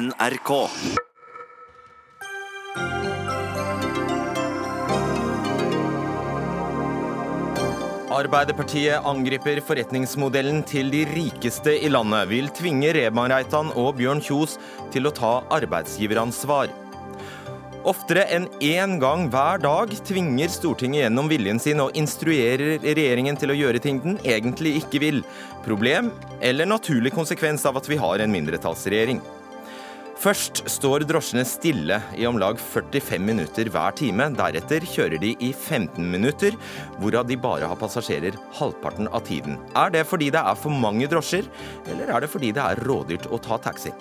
NRK. Arbeiderpartiet angriper forretningsmodellen til de rikeste i landet, vil tvinge Rema Reitan og Bjørn Kjos til å ta arbeidsgiveransvar. Oftere enn én gang hver dag tvinger Stortinget gjennom viljen sin og instruerer regjeringen til å gjøre ting den egentlig ikke vil. Problem eller naturlig konsekvens av at vi har en mindretallsregjering. Først står drosjene stille i om lag 45 minutter hver time. Deretter kjører de i 15 minutter, hvorav de bare har passasjerer halvparten av tiden. Er det fordi det er for mange drosjer, eller er det fordi det er rådyrt å ta taxi?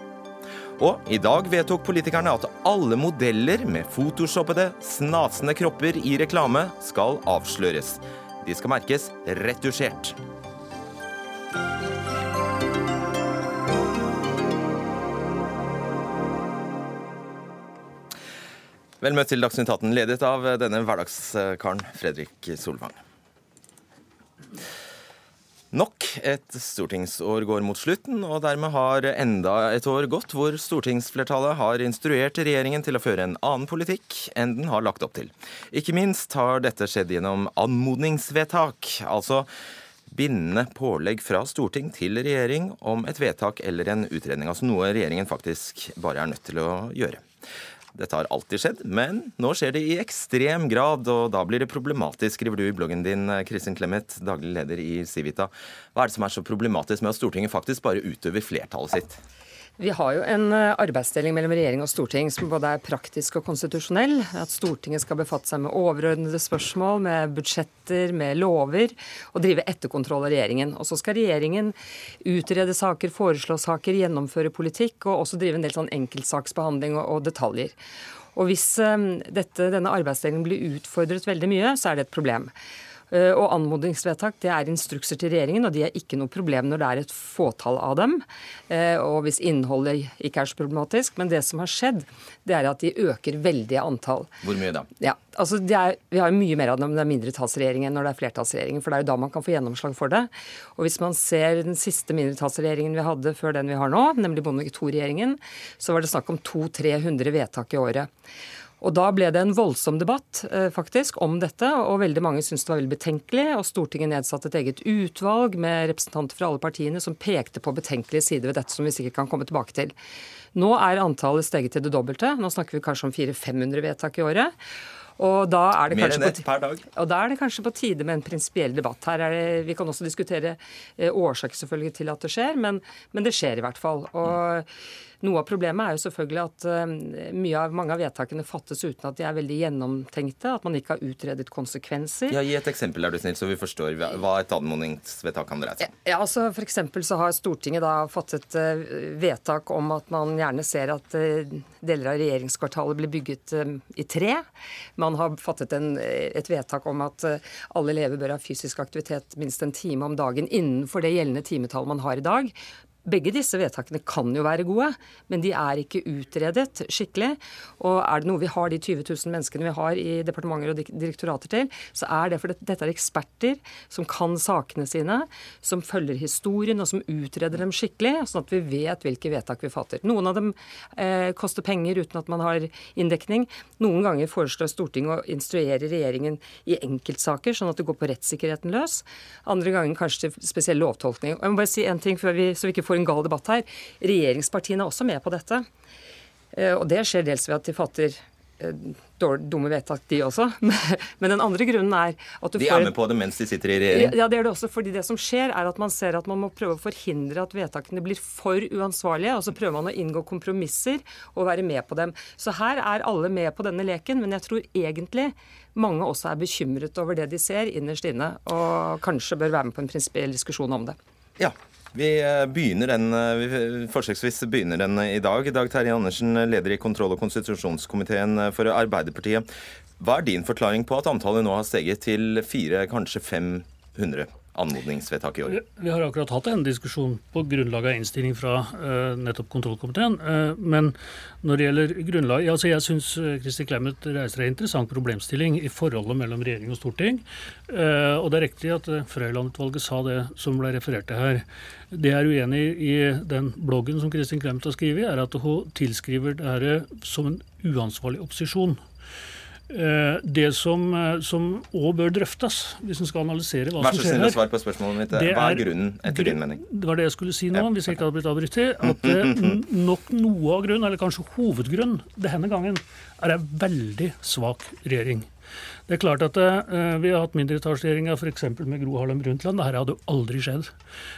Og i dag vedtok politikerne at alle modeller med photoshoppede, snasende kropper i reklame skal avsløres. De skal merkes retusjert. Vel møtt til Dagsnytt 18, ledet av denne hverdagskaren Fredrik Solvang. Nok et stortingsår går mot slutten, og dermed har enda et år gått hvor stortingsflertallet har instruert regjeringen til å føre en annen politikk enn den har lagt opp til. Ikke minst har dette skjedd gjennom anmodningsvedtak, altså bindende pålegg fra storting til regjering om et vedtak eller en utredning. Altså noe regjeringen faktisk bare er nødt til å gjøre. Dette har alltid skjedd, men nå skjer det i ekstrem grad, og da blir det problematisk, skriver du i bloggen din, Kristin Clemet, daglig leder i Civita. Hva er det som er så problematisk med at Stortinget faktisk bare utøver flertallet sitt? Vi har jo en eh, arbeidsdeling mellom regjering og storting som både er praktisk og konstitusjonell. At Stortinget skal befatte seg med overordnede spørsmål, med budsjetter, med lover, og drive etterkontroll av regjeringen. Og så skal regjeringen utrede saker, foreslå saker, gjennomføre politikk, og også drive en del sånn enkeltsaksbehandling og, og detaljer. Og hvis um, dette, denne arbeidsdelingen blir utfordret veldig mye, så er det et problem. Eh, og anmodningsvedtak det er instrukser til regjeringen, og de er ikke noe problem når det er et fåtall av dem. Eh, og hvis innholdet ikke er så problematisk. Men det som har skjedd, det er at de øker veldig antall. Hvor mye da? Ja, altså er, Vi har jo mye mer av dem når det er mindretallsregjering enn når det er flertallsregjering. For det er jo da man kan få gjennomslag for det. Og hvis man ser den siste mindretallsregjeringen vi hadde før den vi har nå, nemlig Bondevik II-regjeringen, så var det snakk om 200-300 vedtak i året. Og Da ble det en voldsom debatt eh, faktisk om dette, og veldig mange syntes det var veldig betenkelig. og Stortinget nedsatte et eget utvalg med representanter fra alle partiene som pekte på betenkelige sider ved dette, som vi sikkert kan komme tilbake til. Nå er antallet steget til det dobbelte. Nå snakker vi kanskje om 400-500 vedtak i året. Og da er det Mer enn ett per dag. Og da er det kanskje på tide med en prinsipiell debatt. Her er det, Vi kan også diskutere eh, årsaker selvfølgelig til at det skjer, men, men det skjer i hvert fall. Og noe av problemet er jo selvfølgelig at mye av, mange av vedtakene fattes uten at de er veldig gjennomtenkte, at man ikke har utredet konsekvenser. Ja, Gi et eksempel er du snill, så vi forstår hva et anmodningsvedtak kan dreie seg om. Ja, altså eksempel så har Stortinget da fattet uh, vedtak om at man gjerne ser at uh, deler av regjeringskvartalet blir bygget i tre. Man har fattet en, et vedtak om at alle elever bør ha fysisk aktivitet minst en time om dagen innenfor det gjeldende timetallet man har i dag. Begge disse vedtakene kan jo være gode, men de er ikke utredet skikkelig. Og er det noe vi har de 20 000 menneskene vi har i departementer og direktorater til, så er det fordi dette er eksperter som kan sakene sine, som følger historien og som utreder dem skikkelig, sånn at vi vet hvilke vedtak vi fatter. Noen av dem eh, koster penger uten at man har inndekning. Noen ganger foreslår Stortinget å instruere regjeringen i enkeltsaker, sånn at det går på rettssikkerheten løs. Andre ganger kanskje til spesiell lovtolkning. Og jeg må bare si en ting før vi, så vi ikke får en gal debatt her. Regjeringspartiene er også med på dette. Eh, og det skjer dels ved at de fatter eh, dumme vedtak, de også. Men den andre grunnen er at du de er med på det mens de sitter i regjering? Ja, det er det også. fordi det som skjer, er at man ser at man må prøve å forhindre at vedtakene blir for uansvarlige. Og så prøver man å inngå kompromisser og være med på dem. Så her er alle med på denne leken, men jeg tror egentlig mange også er bekymret over det de ser innerst inne, og kanskje bør være med på en prinsipiell diskusjon om det. Ja, vi eh, begynner den, eh, vi forsøksvis begynner den i dag. Dag Terje Andersen, leder i kontroll- og konstitusjonskomiteen for Arbeiderpartiet. Hva er din forklaring på at antallet nå har steget til fire, kanskje 500 anmodningsvedtak i år? Vi har akkurat hatt en diskusjon på grunnlag av innstilling fra uh, nettopp kontrollkomiteen. Uh, men når det gjelder grunnlag altså Jeg syns Kristi Clemet reiser en interessant problemstilling i forholdet mellom regjering og storting. Uh, og det er riktig at Frøyland-utvalget sa det som ble referert til her. Det jeg er uenig i den bloggen som Kristin Clemet har skrevet, er at hun tilskriver det som en uansvarlig opposisjon. Eh, det som òg bør drøftes, hvis en skal analysere hva som skjer her Vær så snill å svare på spørsmålet mitt. Hva er grunnen, etter din mening? Det var det jeg skulle si nå, hvis jeg ikke hadde blitt avbrutt til. At eh, nok noe av grunnen, eller kanskje hovedgrunnen denne gangen, er en veldig svak regjering. Det er klart at uh, Vi har hatt mindretallsregjeringer f.eks. med Gro Harlem Brundtland. Dette hadde jo aldri skjedd.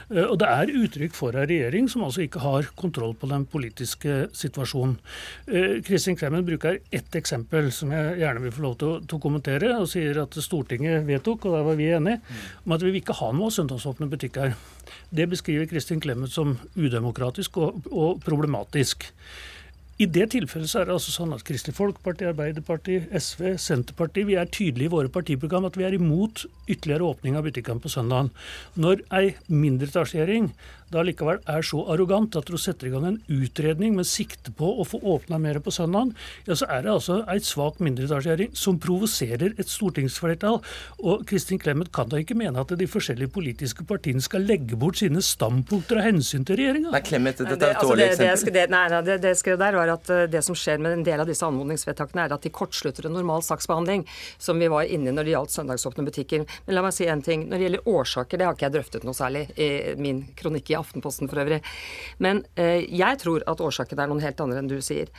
Uh, og Det er uttrykk for en regjering som altså ikke har kontroll på den politiske situasjonen. Uh, Kristin Clemen bruker ett eksempel som jeg gjerne vil få lov til å, til å, kommentere. og Sier at Stortinget vedtok, og der var vi enige, om at vi vil ikke ha noe søndagsåpne butikker. Det beskriver Kristin Clemet som udemokratisk og, og problematisk. I det tilfellet så er det altså sånn at Kristelig Folkeparti, Arbeiderpartiet, SV, Senterpartiet vi er tydelige i våre partiprogram at vi er imot ytterligere åpning av butikkene på søndagen. Når ei mindretallsregjering da likevel er så arrogant at du setter i gang en utredning med sikte på å få åpna mer på søndag, ja, så er det altså ei svak mindretallsregjering som provoserer et stortingsflertall. Og Kristin Clemet kan da ikke mene at de forskjellige politiske partiene skal legge bort sine standpunkter av hensyn til regjeringa? Nei, Clemet, dette er et altså, dårlig eksempel. Det, nei, nei, det, det skrev der var at eh, det som skjer med en del av disse anmodningsvedtakene, er at de kortslutter en normal saksbehandling, som vi var inne i når det gjaldt søndagsåpne butikker. Men la meg si en ting. Når det gjelder årsaker, det har ikke jeg drøftet noe særlig i min kronikk i Aftenposten for øvrig. Men eh, jeg tror at årsaken er noen helt andre enn du sier.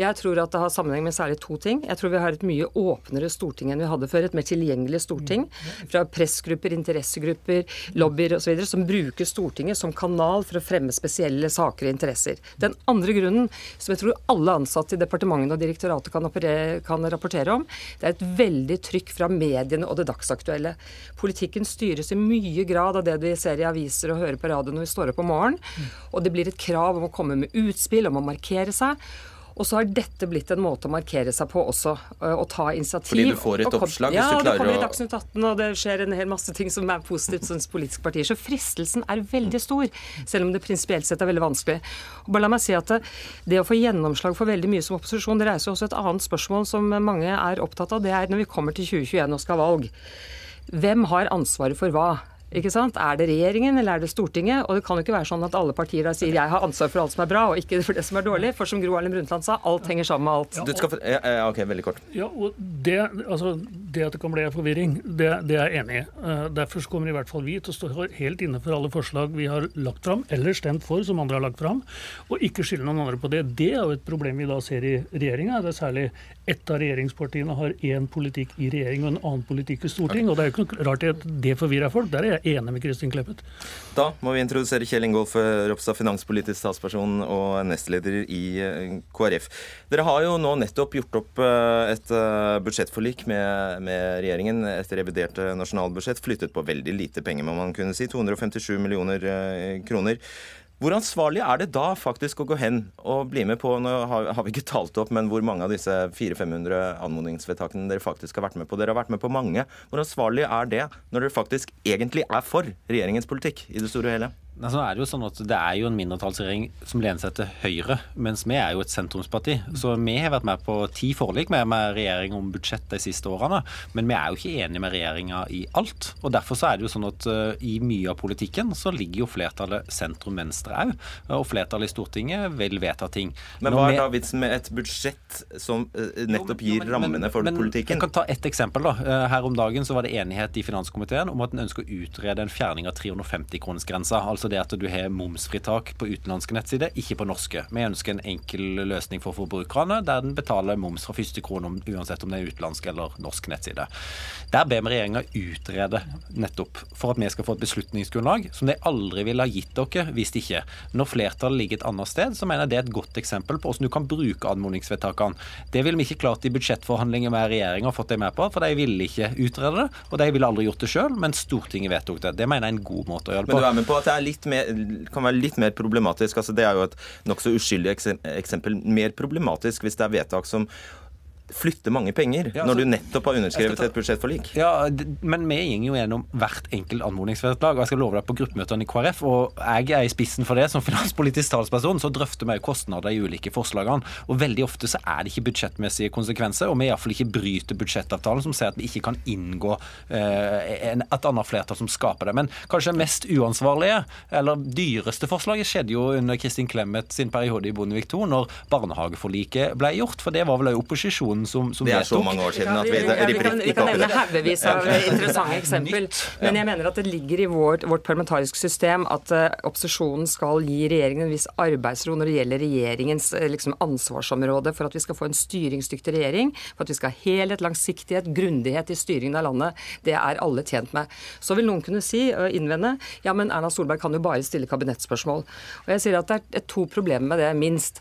Jeg tror at det har sammenheng med særlig to ting. Jeg tror vi har et mye åpnere storting enn vi hadde før. Et mer tilgjengelig storting. Fra pressgrupper, interessegrupper, lobbyer osv. som bruker Stortinget som kanal for å fremme spesielle saker og interesser. Den andre grunnen, som jeg tror alle ansatte i departementene og direktoratet kan, kan rapportere om, det er et veldig trykk fra mediene og det dagsaktuelle. Politikken styres i mye grad av det vi ser i aviser og hører på radio når vi står opp om morgenen. Og det blir et krav om å komme med utspill, om å markere seg. Og så har dette blitt en måte å markere seg på også, å ta initiativ. Fordi du får et oppslag ja, hvis du klarer å Ja, det kommer i Dagsnytt 18, og det skjer en hel masse ting som er positivt som politiske partier. Så fristelsen er veldig stor, selv om det prinsipielt sett er veldig vanskelig. Og bare la meg si at det, det å få gjennomslag for veldig mye som opposisjon, det reiser også et annet spørsmål som mange er opptatt av. Det er når vi kommer til 2021 og skal ha valg. Hvem har ansvaret for hva? Ikke sant? Er det regjeringen eller er det Stortinget? Og det kan jo ikke være sånn at alle partier da sier jeg har ansvar for alt som er bra, og ikke for det som er dårlig. For som Gro Harlem Brundtland sa, alt henger sammen med alt. Du skal, ja, ok, veldig kort. Ja, og det, altså, det at det kan bli forvirring, det, det er jeg enig i. Uh, derfor kommer i hvert fall vi til å stå helt inne for alle forslag vi har lagt fram, eller stemt for, som andre har lagt fram, og ikke skylde noen andre på det. Det er jo et problem vi da ser i regjeringa. Det er særlig ett av regjeringspartiene har én politikk i regjering og en annen politikk i storting. Og Det er jo ikke noe rart at det forvirrer folk. Der er jeg enig med Kristin Kleppet. Da må vi introdusere Kjell Ingolf Ropstad, finanspolitisk statsperson og nestleder i eh, KrF. Dere har jo nå nettopp gjort opp eh, et eh, budsjettforlik med, med regjeringen. Et revidert nasjonalbudsjett flyttet på veldig lite penger, må man kunne si. 257 millioner kroner. Hvor ansvarlig er det da faktisk å gå hen og bli med på Nå har vi ikke talt opp, men hvor mange av disse 400-500 anmodningsvedtakene dere faktisk har vært med på? Dere har vært med på mange. Hvor ansvarlig er det når dere faktisk egentlig er for regjeringens politikk i det store og hele? Altså, er det, jo sånn at det er jo en mindretallsregjering som lener seg til Høyre, mens vi er jo et sentrumsparti. Så vi har vært med på ti forlik med, med regjering om budsjett de siste årene. Men vi er jo ikke enige med regjeringa i alt. Og Derfor så er det jo sånn at uh, i mye av politikken så ligger jo flertallet sentrum-venstre òg. Og flertallet i Stortinget vil vedta ting. Men hva er da vitsen med et budsjett som uh, nettopp gir men, rammene for men, politikken? Jeg kan ta ett eksempel. da. Uh, her om dagen så var det enighet i finanskomiteen om at en ønsker å utrede en fjerning av 350-kronersgrensa. Altså altså det at du har momsfritak på utenlandske nettsider, ikke på norske. Vi ønsker en enkel løsning for forbrukerne, der den betaler moms fra første krone uansett om det er utenlandsk eller norsk nettside. Der ber vi regjeringa utrede nettopp for at vi skal få et beslutningsgrunnlag som de aldri ville ha gitt dere hvis ikke. Når flertallet ligger et annet sted, så mener jeg det er et godt eksempel på hvordan du kan bruke anmodningsvedtakene. Det ville vi ikke klart i budsjettforhandlinger med regjeringa og fått dem med på, for de ville ikke utrede det, og de ville aldri gjort det sjøl, men Stortinget vedtok det. Det mener jeg er en god måte å gjøre det på. Men du er med på at det er litt litt mer, kan være litt mer problematisk. Altså, det er jo et nokså uskyldig eksempel. Mer problematisk hvis det er vedtak som flytte mange penger Ja, når altså- du nettopp har underskrevet ta- et budsjettforlik. Ja, men vi går jo gjennom hvert enkelt anmodningsvedtak. og Jeg skal love deg på gruppemøtene i KrF, og jeg er i spissen for det som finanspolitisk talsperson, så drøfter vi kostnader i ulike forslagene. Og veldig ofte så er det ikke budsjettmessige konsekvenser, og vi iallfall ikke bryter budsjettavtalen som sier at vi ikke kan inngå eh, en, et annet flertall som skaper det. Men kanskje det mest uansvarlige, eller dyreste forslaget, skjedde jo under Kristin Clemet sin periode i Bondevik II, når barnehageforliket ble gjort, for det var vel òg opposisjonen som, som Det er så mange år siden at vi, Ja, vi, vi, kan, vi kan nevne haugevis av interessante eksempel. Men jeg mener at det ligger i vårt, vårt parlamentariske system at uh, opposisjonen skal gi regjeringen en viss arbeidsro når det gjelder regjeringens uh, liksom, ansvarsområde for at vi skal få en styringsdyktig regjering, for at vi skal ha helhet, langsiktighet, grundighet i styringen av landet. Det er alle tjent med. Så vil noen kunne si, og innvende, ja, men Erna Solberg kan jo bare stille kabinettspørsmål. Og jeg sier at det er to problemer med det, minst.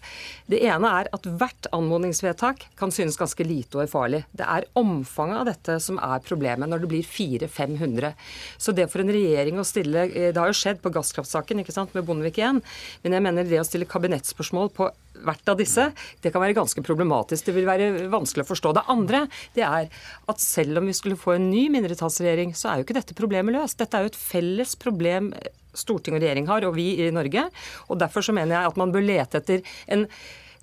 Det ene er at hvert anmodningsvedtak kan synes ganske lite og ufarlig. Det er omfanget av dette som er problemet når det blir 400-500. Så det for en regjering å stille eh, Det har jo skjedd på gasskraftsaken ikke sant, med Bondevik 1, men jeg mener det å stille kabinettspørsmål på hvert av disse, det kan være ganske problematisk. Det vil være vanskelig å forstå. Det andre det er at selv om vi skulle få en ny mindretallsregjering, så er jo ikke dette problemet løst. Dette er jo et felles problem storting og regjering har, og vi i Norge. Og Derfor så mener jeg at man bør lete etter en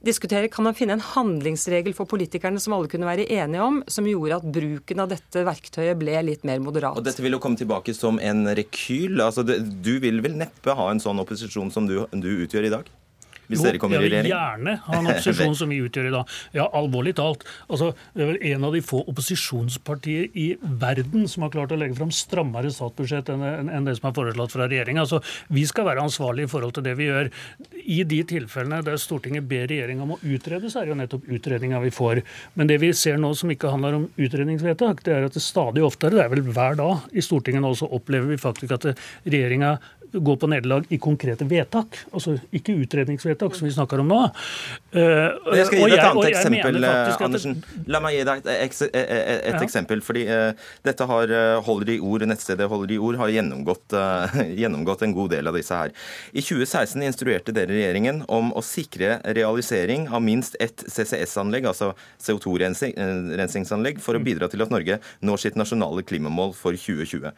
diskutere, Kan man finne en handlingsregel for politikerne som alle kunne være enige om, som gjorde at bruken av dette verktøyet ble litt mer moderat? Og dette vil jo komme tilbake som en rekyl. Altså, du vil vel neppe ha en sånn opposisjon som du, du utgjør i dag? Hvis dere kommer i jeg vil regjering? gjerne ha en opposisjon som vi utgjør i dag. Ja, alvorlig talt. Altså, det er vel en av de få opposisjonspartier i verden som har klart å legge fram strammere statsbudsjett enn enn det som er foreslått fra regjeringa. Altså, vi skal være ansvarlige i forhold til det vi gjør. I de tilfellene der Stortinget ber regjeringa om å utrede, så er det jo nettopp utredninga vi får. Men det vi ser nå som ikke handler om utredningsvedtak, det er at det stadig oftere, det er vel hver dag i Stortinget nå, så opplever vi faktisk at regjeringa går på nederlag i konkrete vedtak, altså ikke utredningsvedtak, som vi snakker om nå. Eh, Jeg skal gi deg et annet jeg eksempel, det- Andersen. La meg gi deg et, et, et Ja. eksempel. fordi uh, dette har eh, Holder i ord, Nettstedet Holder i ord har gjennomgått, uh, gjennomgått en god del av disse her. I 2016 instruerte dere regjeringen om å sikre realisering av minst ett CCS-anlegg, altså CO2-rensingsanlegg, for å bidra til at Norge når sitt nasjonale klimamål for 2020.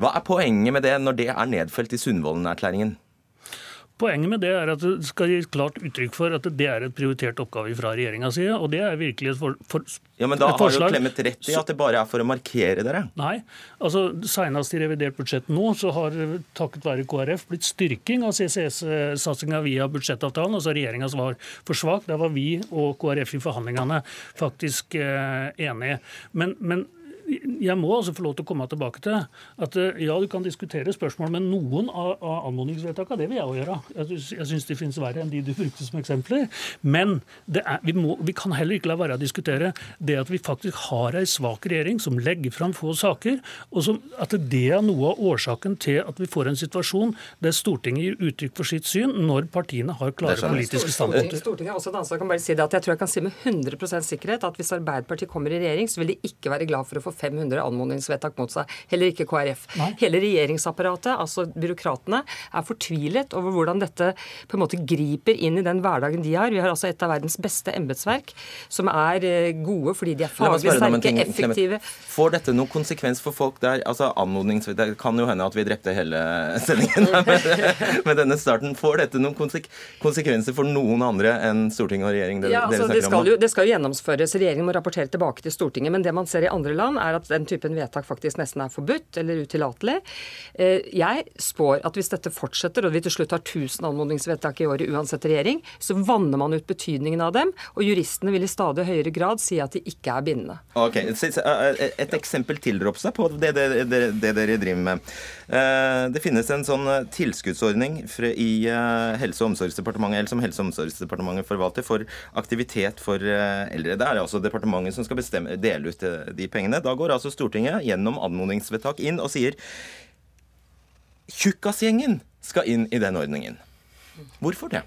Hva er poenget med det når det er nedfelt i Sundvolden-erklæringen? Poenget med det er at det skal gi klart uttrykk for at det er et prioritert oppgave fra regjeringas side. Og det er virkelig et, for, for, Ja, men Da har jo. Clemet rett i at det bare er for å markere dere. Nei. altså Senest i revidert budsjett nå så har takket være KrF blitt styrking av CCS-satsinga via budsjettavtalen. altså Regjeringas var for svak. Der var vi og KrF i forhandlingene faktisk eh, enige. Men, men jeg må altså få lov til å komme tilbake til at eh, ja, du kan diskutere spørsmål, men noen av, av anmodningsvedtakene, det vil jeg òg gjøre. Jeg, jeg syns de finnes verre enn de du brukte som eksempler. Men det er, vi, må, vi kan heller ikke la være å diskutere det at vi faktisk har ei svak regjering som legger fram få saker, og som, at det er noe av årsaken til at vi får en situasjon der Stortinget gir uttrykk for sitt syn når partiene har klare politiske standpunkter. Stortinget har også et ansvar. Jeg kan bare si det at jeg tror jeg kan si med 100% sikkerhet at hvis Arbeiderpartiet kommer i regjering, så vil de ikke være glad for å få 500 anmodningsvedtak mot seg. Heller ikke KrF. Nei. Hele regjeringsapparatet, altså byråkratene, er fortvilet over hvordan dette på en måte griper inn i den hverdagen de har. Vi har altså et av verdens beste embetsverk, som er eh, gode fordi de er faglig sterke, effektive. Får dette noen konsekvens for folk der? Altså anmodningsvedtak Det kan jo hende at vi drepte hele sendingen med, med denne starten. Får dette noen konsek konsekvenser for noen andre enn Stortinget og regjering? Det, Ja, dere altså, det, skal jo, det skal jo gjennomføres. Regjeringen må rapportere tilbake til Stortinget. Men det man ser i andre land, er at den typen vedtak faktisk nesten er forbudt eller utillatelig. Eh, Jeg spår at hvis dette fortsetter, og vi til slutt har 1000 anmodningsvedtak i året uansett regjering, så vanner man ut betydningen av dem, og juristene vil i stadig høyere grad si at de ikke er bindende. Ok, Et eksempel til, Ropstad, på det, det, det, det dere driver med. Eh, Det finnes en sånn tilskuddsordning i eh, Helse- og omsorgsdepartementet, eller som Helse- og omsorgsdepartementet forvalter, for aktivitet for eldre. Det er altså departementet som skal bestemme, dele ut de pengene. Da går altså Stortinget gjennom anmodningsvedtak inn og sier Tjukkasgjengen skal inn i den ordningen. Hvorfor det?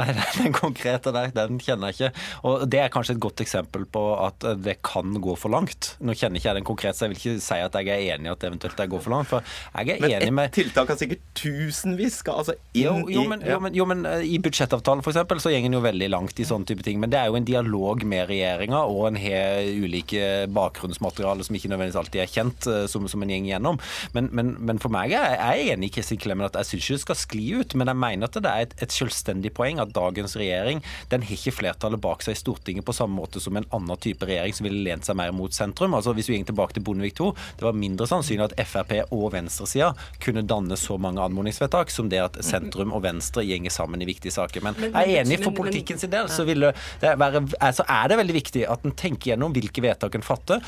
Nei, den konkrete der, den kjenner jeg ikke. Og Det er kanskje et godt eksempel på at det kan gå for langt. Nå kjenner ikke jeg den konkret, så jeg vil ikke si at jeg er enig i at eventuelt det går for langt. For jeg er men enig med et tiltak har sikkert tusenvis skal altså inn jo, jo, i men, jo, men, jo, men eh, I budsjettavtalen eksempel, så går en jo veldig langt i sånne type ting. Men det er jo en dialog med regjeringa, og en har ulike bakgrunnsmateriale som ikke nødvendigvis alltid er kjent, eh, som, som en gjeng gjennom. Men, men, men, for meg er jeg er enig i Kristin Clemen at jeg syns ikke det skal skli ut. Men jeg mener at det er et, et selvstendig poeng at dagens regjering den har ikke flertallet bak seg i Stortinget på samme måte som en annen type regjering som ville lent seg mer mot sentrum. Altså Hvis vi går tilbake til Bondevik II, det var mindre sannsynlig at Frp og venstresida kunne danne så mange anmodningsvedtak som det at sentrum og venstre gjenger sammen i viktige saker. Men jeg er enig for politikken sin del, så, være, altså er det veldig viktig at en tenker gjennom hvilke vedtak en fatter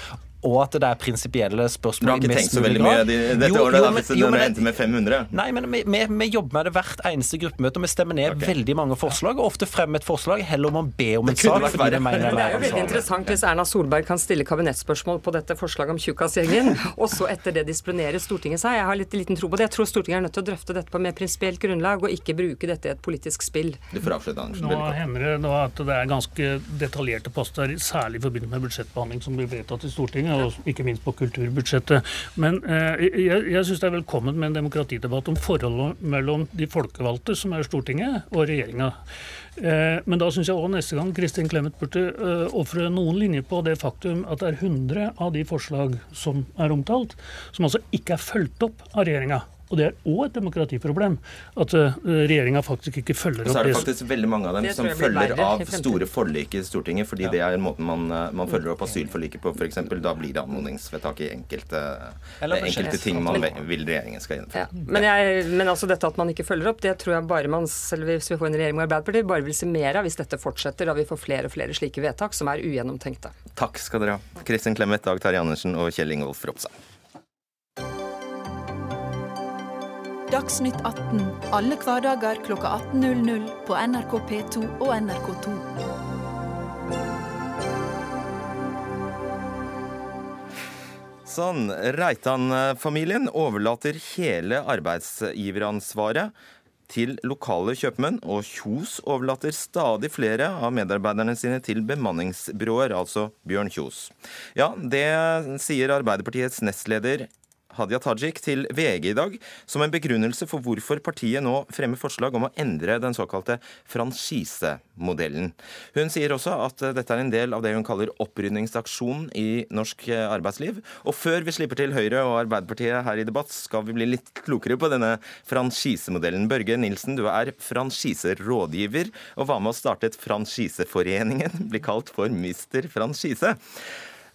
og at det er prinsipielle spørsmål. Du har ikke tenkt så veldig mye de, dette jo, året, jo, men, da, hvis det endte med 500? Nei, men vi, vi, vi, jobber med det hvert eneste gruppemøte, og vi stemmer ned okay. veldig mange forslag. Og ofte fremmer et forslag heller om å be om en sak. fordi det, mener det er jo veldig interessant hvis Erna Solberg kan stille kabinettspørsmål på dette forslaget om tjukkasgjengen, og så etter det disponerer Stortinget seg. Jeg har litt liten tro på det. Jeg tror Stortinget er nødt til å drøfte dette på mer prinsipielt grunnlag, og ikke bruke dette i et politisk spill. Du får avslutte, Andersen. Nå hender det nå at det er ganske detaljerte poster, særlig i forbindelse med budsjettbehandling som blir vedtatt i Stortinget, og ikke minst på kulturbudsjettet. Men eh, jeg, jeg syns det er velkomment med en demokratidebatt om forholdet mellom de folkevalgte, som er Stortinget, og regjeringa. Eh, men da syns jeg òg neste gang Kristin Clemet burde eh, ofre noen linjer på det faktum at det er 100 av de forslag som er omtalt, som altså ikke er fulgt opp av regjeringa. Og det er òg et demokratiproblem at uh, regjeringa faktisk ikke følger opp Så er det faktisk veldig mange av dem som følger av store forlik i Stortinget, fordi ja. det er en måte man, eh, man følger opp asylforliket på, f.eks. Da blir det anmodningsvedtak i enkelte, enkelte ting man vil regjeringen skal gjennomføre. Ja. Men, jeg, men, altså dette at man ikke følger opp, det tror jeg bare man, selv hvis vi får en regjering med Arbeiderpartiet, bare vil se mer av hvis dette fortsetter, da vi får flere og flere slike vedtak som er ugjennomtenkte. Takk skal dere ha. Kristin Clemet, Dag Terje Andersen og Kjell Ingolf Ropstad. Dagsnytt 18 alle hverdager kl 18.00 på NRK P2 og NRK2. Sånn. Reitan-familien overlater hele arbeidsgiveransvaret til lokale kjøpmenn, og Kjos overlater stadig flere av medarbeiderne sine til bemanningsbyråer, altså Bjørn Kjos. Ja, det sier Arbeiderpartiets nestleder Hadia Tajik til VG i dag som en begrunnelse for hvorfor partiet nå fremmer forslag om å endre den såkalte franchisemodellen. Hun sier også at dette er en del av det hun kaller opprydningsaksjonen i norsk arbeidsliv. Og før vi slipper til Høyre og Arbeiderpartiet her i debatt, skal vi bli litt klokere på denne franchisemodellen. Børge Nilsen, du er franchiserådgiver og var med å starte et Franchiseforeningen, blir kalt for Mister Franchise.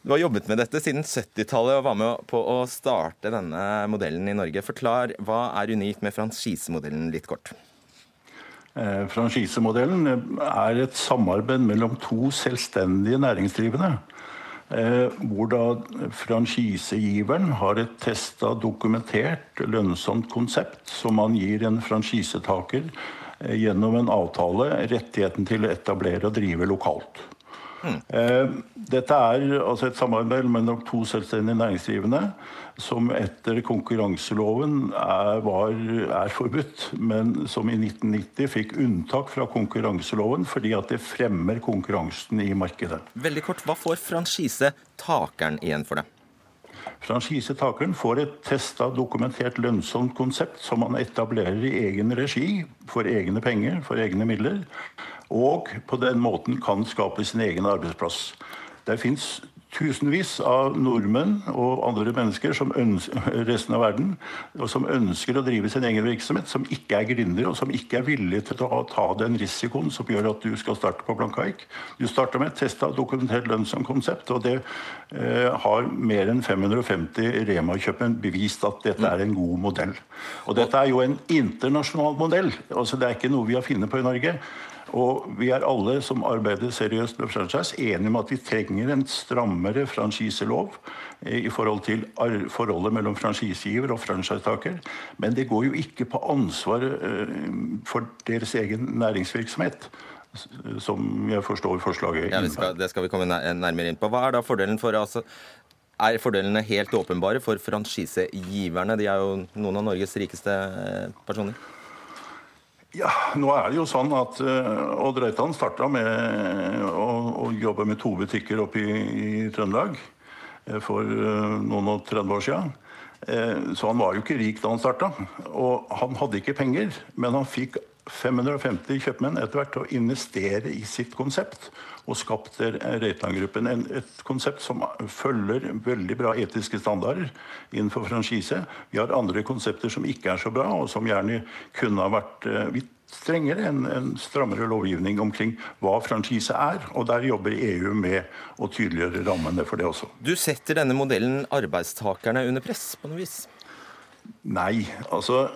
Du har jobbet med dette siden 70-tallet og var med på å starte denne modellen i Norge. Forklar, Hva er unikt med franchisemodellen litt kort? Eh, franchisemodellen er et samarbeid mellom to selvstendige næringsdrivende. Eh, hvor da franchisegiveren har et testa, dokumentert, lønnsomt konsept som man gir en franchisetaker eh, gjennom en avtale rettigheten til å etablere og drive lokalt. Mm. Dette er altså et samarbeid mellom to selvstendige næringsdrivende som etter konkurranseloven er, var, er, forbudt, men som i 1990 fikk unntak fra konkurranseloven fordi at det fremmer konkurransen i markedet. Veldig kort, Hva får franchisetakeren igjen for det? Franchisetakeren får et testa, dokumentert lønnsomt konsept som man etablerer i egen regi, for egne penger, for egne midler og på den måten kan skape sin egen arbeidsplass. Det fins tusenvis av nordmenn og andre mennesker som ønsker, resten av verden, og som ønsker å drive sin egen virksomhet, som ikke er gründere, og som ikke er villige til å ta den risikoen som gjør at du skal starte på blanke ark. Du starter med et testa dokumentert lønnsomt konsept, og det eh, har mer enn 550 Rema-kjøpmenn bevist at dette er en god modell. Og dette er jo en internasjonal modell. altså Det er ikke noe vi har funnet på i Norge. Og vi er alle som arbeider seriøst med franchise, enige om at vi trenger en strammere franchiselov eh, i forhold til forholdet mellom franchisegiver og franchisetaker. Men det går jo ikke på ansvaret eh, for deres egen næringsvirksomhet. Som jeg forstår forslaget ja, skal, Det skal vi komme nærmere inn på. Hva er da fordelen for altså, er fordelene helt åpenbare for franchisegiverne? De er jo noen av Norges rikeste eh, personer. Ja, nå er det jo sånn at uh, Odd Reitan starta med å, å, jobbe med to butikker oppe i, i Trøndelag uh, for noen og 30 år siden. Så han var jo ikke rik da han starta. Og han hadde ikke penger, men han fikk 550 kjøpmenn etter hvert til å investere i sitt konsept og skapt Reitan-gruppen. Et konsept som følger veldig bra etiske standarder innenfor franchise. Vi har andre konsepter som ikke er så bra, og som gjerne kunne ha vært litt eh, strengere enn en strammere lovgivning omkring hva franchise er. Og der jobber EU med å tydeliggjøre rammene for det også. Du setter denne modellen arbeidstakerne under press på noe vis? Nei, altså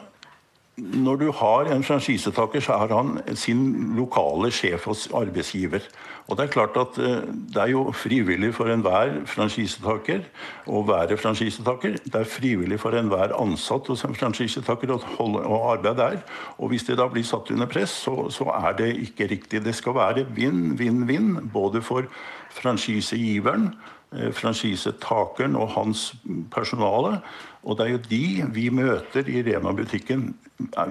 når du har en franchisetaker, så er han sin lokale sjef og arbeidsgiver. Og Det er klart at eh, det er jo frivillig for enhver franchisetaker å være franchisetaker. Det er frivillig for enhver ansatt hos en franchisetaker å, å arbeide der. Og hvis det da blir satt under press, så, så er det ikke riktig. Det skal være vinn-vinn-vinn både for franchisegiveren, eh, franchisetakeren og hans personale. Og det er jo de vi møter i Rema-butikken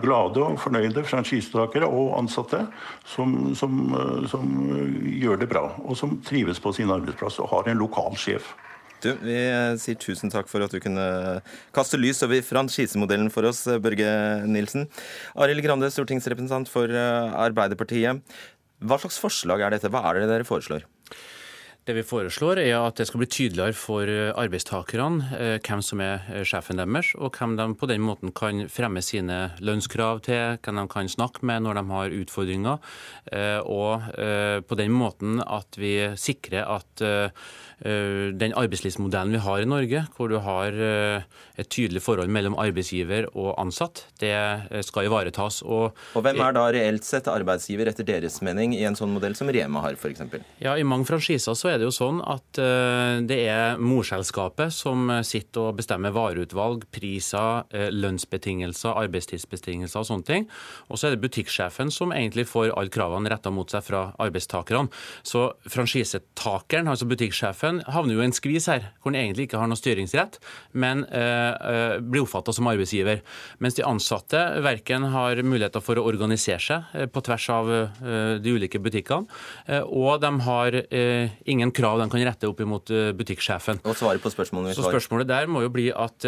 glade og fornøyde franchisetakere og ansatte som, som, eh, som, gjør det bra, og som trives på sin arbeidsplass og har en lokal sjef. Du, Vi sier tusen takk for at du kunne kaste lys over franchisemodellen for oss, Børge Nilsen. Arild Grande, stortingsrepresentant for eh, Arbeiderpartiet. Hva slags forslag er dette? Hva er det dere foreslår? Det vi foreslår er at det skal bli tydeligere for eh, arbeidstakerne eh, hvem som er eh, sjefen deres, og hvem de på den måten kan fremme sine lønnskrav til, hvem de kan snakke med når de har utfordringer. Og på den måten at vi sikrer at den arbeidslivsmodellen vi har i Norge, hvor du har et tydelig forhold mellom arbeidsgiver og ansatt, det skal ivaretas. Og, og hvem er da reelt sett arbeidsgiver etter deres mening i en sånn modell som Rema har, f.eks.? Ja, I mange franchiser så er det jo sånn at eh, det er morselskapet som sitter og bestemmer vareutvalg, priser, eh, lønnsbetingelser, arbeidstidsbetingelser og sånne ting. Og så er det butikksjefen som egentlig får alle kravene retta mot seg fra arbeidstakerne. Så franchisetakeren, altså butikksjefen, havner jo i en skvis her, hvor han egentlig ikke har noe styringsrett, men eh, blir oppfatta som arbeidsgiver. Mens de ansatte verken har muligheter for å organisere seg på tvers av de ulike butikkene, og de har ingen krav de kan rette opp imot eh, butikksjefen. Og svaret på spørsmålet Så spørsmålet der må jo bli at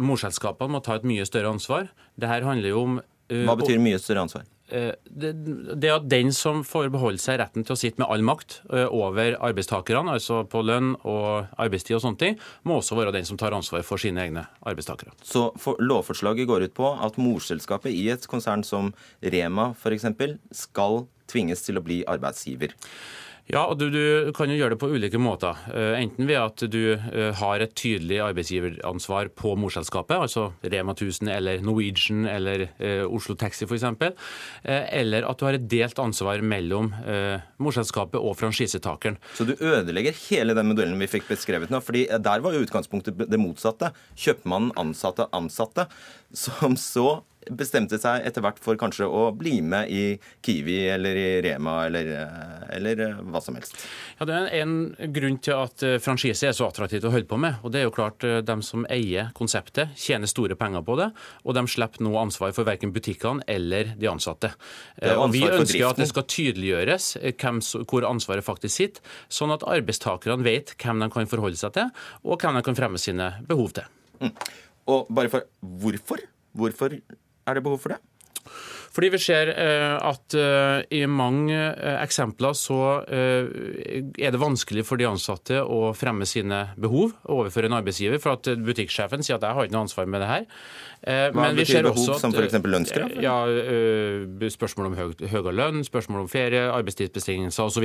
morselskapene må ta et mye større ansvar. Det her handler jo om Hva betyr mye større ansvar? Det, det at den som får beholde seg retten til å sitte med all makt over arbeidstakerne, altså på lønn og arbeidstid og sånne ting, må også være den som tar ansvar for sine egne arbeidstakere. Så lovforslaget går ut på at morselskapet i et konsern som Rema f.eks. skal tvinges til å bli arbeidsgiver? Ja, og du, du, kan jo gjøre det på ulike måter. Eh, enten ved at du eh, har et tydelig arbeidsgiveransvar på morselskapet, altså Rema 1000 eller Norwegian eller eh, Oslo Taxi f.eks., eller at du har et delt ansvar mellom morselskapet og franchisetakeren. Så du ødelegger hele den modellen vi fikk beskrevet nå, fordi der var jo utgangspunktet det motsatte. Kjøpmannen ansatte ansatte, som så bestemte seg etter hvert for kanskje å bli med i Kiwi eller i Rema eller, eller eh, hva som helst. Ja, Det er en grunn til at eh, franchise er så attraktivt å holde på med. og det er jo klart eh, De som eier konseptet, tjener store penger på det, og de slipper nå ansvar for verken butikkene eller de ansatte. Og Vi ønsker at det skal tydeliggjøres hvem, hvor ansvaret faktisk sitter, sånn at arbeidstakerne vet hvem de kan forholde seg til, og hvem de kan fremme sine behov til. Mm. Og bare for Hvorfor? Hvorfor er det behov for det? Fordi vi ser eh, at eh, i mange eh, eksempler så er det vanskelig for de ansatte å fremme sine behov overfor en arbeidsgiver, for at butikksjefen sier at jeg har ikke noe ansvar med det her. Hva Men betyr behov, at, som f.eks. lønnskrav? Ja, Spørsmål om høyere lønn, spørsmål om ferie, arbeidstidsbetingelser osv.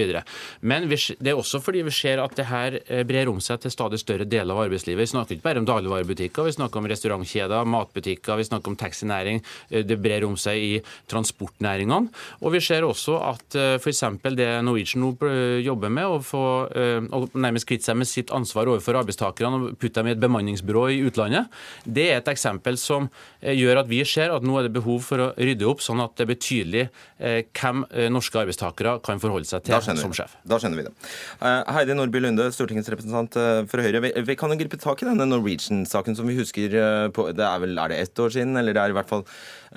Men det er også fordi vi ser at det her brer om seg til stadig større deler av arbeidslivet. Vi snakker ikke bare om dagligvarebutikker, vi snakker om restaurantkjeder, matbutikker, vi snakker om taxinæring. Det brer om seg i transportnæringene. Og vi ser også at eh, f.eks. det Norwegian nå jobber med, å få eh, å nærmest kvitte seg med sitt ansvar overfor arbeidstakerne og putte dem i et bemanningsbyrå i utlandet, det er et eksempel som eh, gjør at vi ser at nå er det behov for å rydde opp, sånn at det er betydelig hvem norske arbeidstakere kan forholde seg til som sjef. Da skjønner vi det. Heidi Nordby Lunde, stortingsrepresentant for Høyre. Vi kan jo gripe tak i denne Norwegian-saken som vi husker på Det er vel er det ett år siden, eller det er i hvert fall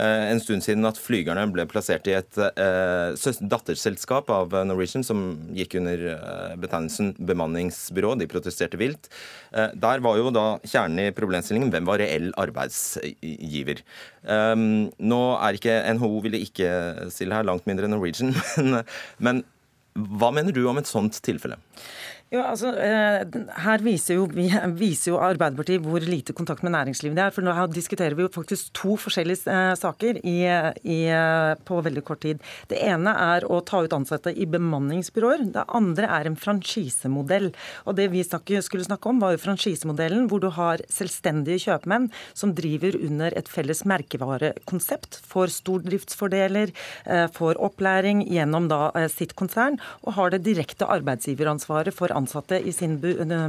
en stund siden at flygerne ble plassert i et eh, datterselskap av Norwegian som gikk under eh, betegnelsen bemanningsbyrå. De protesterte vilt. Eh, der var jo da kjernen i problemstillingen hvem var reell arbeidsgiver. Nå er ikke NHO ville ikke stille her, langt mindre Norwegian. Men, men hva mener du om et sånt tilfelle? Jo, altså, eh, Her viser jo, vi, viser jo Arbeiderpartiet hvor lite kontakt med næringslivet det er. for Nå diskuterer vi jo faktisk to forskjellige eh, saker i, i, på veldig kort tid. Det ene er å ta ut ansatte i bemanningsbyråer. Det andre er en franchisemodell. Og Det vi snakke, skulle snakke om, var jo franchisemodellen, hvor du har selvstendige kjøpmenn som driver under et felles merkevarekonsept, får stordriftsfordeler, eh, får opplæring gjennom da sitt konsern, og har det direkte arbeidsgiveransvaret for ansatte i sin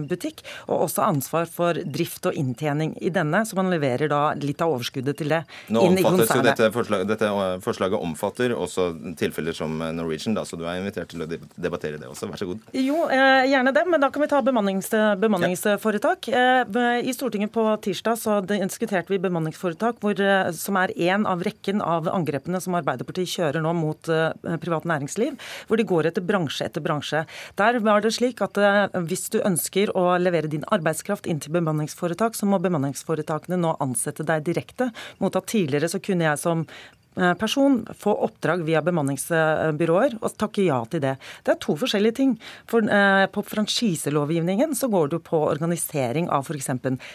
butikk, og også ansvar for drift og inntjening i denne, så man leverer da litt av overskuddet til det Nå inn i konsernet. Dette, forslaget, dette eh, forslaget omfatter også tilfeller som eh, Norwegian, da, så du er invitert til å debattere det også. Vær så god. Jo, eh, gjerne det, men da kan vi ta bemannings, bemanningsforetak. I Stortinget på tirsdag så diskuterte vi bemanningsforetak, hvor, som er én av rekken av angrepene som Arbeiderpartiet kjører nå mot privat næringsliv, hvor de går etter bransje etter bransje. Der var det slik at at eh, hvis du ønsker å levere din arbeidskraft inn til bemanningsforetak, så må bemanningsforetakene nå ansette deg direkte. Mot at tidligere så kunne jeg som Eh, person få oppdrag via bemanningsbyråer og takke ja til det. Det er to forskjellige ting. For, eh, på franchiselovgivningen så går du på organisering av f.eks.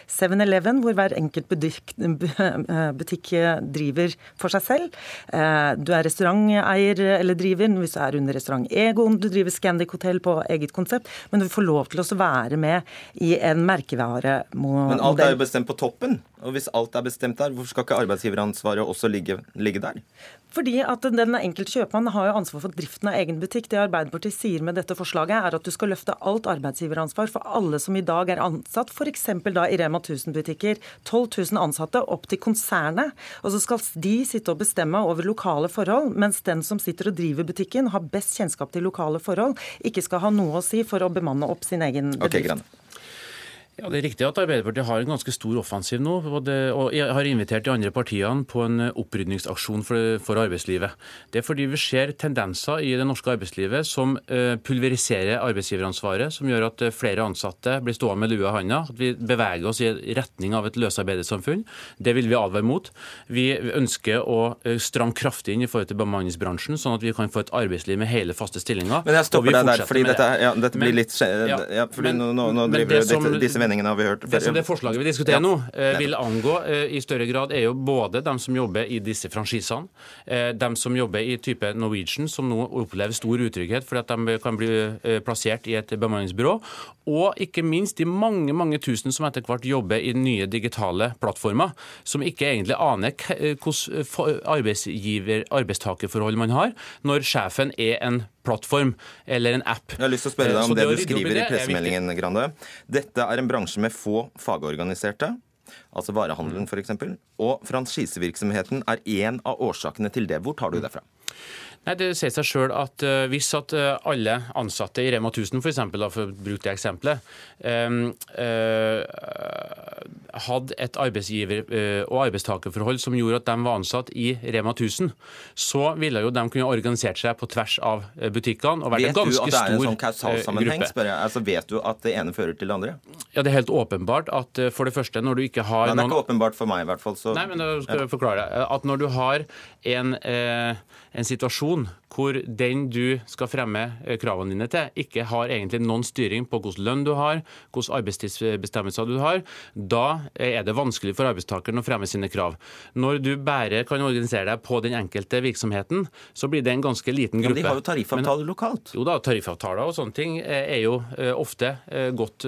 7-Eleven, hvor hver enkelt butikk, eh, butikk, driver for seg selv. Eh, du er restauranteier eller driver hvis du er under restaurant Egon, du driver Scandic hotell på eget konsept, men du får lov til å være med i en merkevaremodell. Men alt er jo bestemt på toppen? Og hvis alt er bestemt der, hvorfor skal ikke arbeidsgiveransvaret også ligge, ligge der? Fordi at den enkelte kjøpmann har jo ansvar for driften av egen butikk. Det Arbeiderpartiet sier med dette forslaget, er at du skal løfte alt arbeidsgiveransvar for alle som i dag er ansatt, f.eks. da i Rema 1000-butikker. 12 000 ansatte opp til konsernet. Og så skal de sitte og bestemme over lokale forhold, mens den som sitter og driver butikken, har best kjennskap til lokale forhold, ikke skal ha noe å si for å bemanne opp sin egen bedrift. Okay, ja, Det er riktig at Arbeiderpartiet har en ganske stor offensiv nå. og har invitert de andre partiene på en opprydningsaksjon for, for, arbeidslivet. Det er fordi vi ser tendenser i det norske arbeidslivet som uh, pulveriserer arbeidsgiveransvaret, som gjør at eh, flere ansatte blir stående med lua i handa. At vi beveger oss i retning av et løsarbeidersamfunn. Det vil vi advare mot. Vi ønsker å stramme kraftig inn i forhold til bemanningsbransjen, sånn at vi kan få et arbeidsliv med hele, faste stillinger. Men jeg stopper deg der, fordi dette, ja, dette, blir litt ja, ja, fordi men, nå, nå, driver disse disse meningene har vi hørt. Det som det forslaget vi diskuterer ja. nå, eh, vil angå eh, i større grad, er jo både dem som jobber i disse franchisene, eh, dem som jobber i type Norwegian, som nå opplever stor utrygghet fordi at de kan bli plassert i et bemanningsbyrå, og ikke minst de mange mange tusen som etter hvert jobber i nye digitale plattformer, som ikke egentlig aner hvilke arbeidsgiver-arbeidstakerforhold man har, når sjefen er en plattform eller en app. Jeg har lyst til å spørre deg om det du skriver i pressemeldingen, Grande. Dette er en bransje med få fagorganiserte altså varehandelen f.eks. Og franchisevirksomheten er én av årsakene til det. Hvor tar du det fra? Nei, Det sier seg selv at uh, hvis at uh, alle ansatte i Rema 1000 for, eksempel, da, for å bruke det eksempelet, um, uh, hadde et arbeidsgiver- og arbeidstakerforhold som gjorde at de var ansatt i Rema 1000, så ville jo de kunne organisert seg på tvers av butikkene og vært en ganske stor gruppe. Vet du at det er en sånn kausalsammenheng? Altså, vet du at det ene fører til det andre? Ja, Det er helt åpenbart at for det første, når du ikke har Nei, Det er ikke åpenbart for meg, i hvert fall. Så... Nei, men da skal jeg forklare deg. At når du har en, en situasjon hvor den du skal fremme eh, kravene dine til, ikke har egentlig noen styring på hvilken lønn du har, hvilke arbeidstidsbestemmelser du har, da er det vanskelig for arbeidstakeren å fremme sine krav. Når du bare kan organisere deg på den enkelte virksomheten, så blir det en ganske liten gruppe. Men de har jo tariffavtaler lokalt? Jo da, tariffavtaler og sånne ting eh, er jo eh, ofte godt,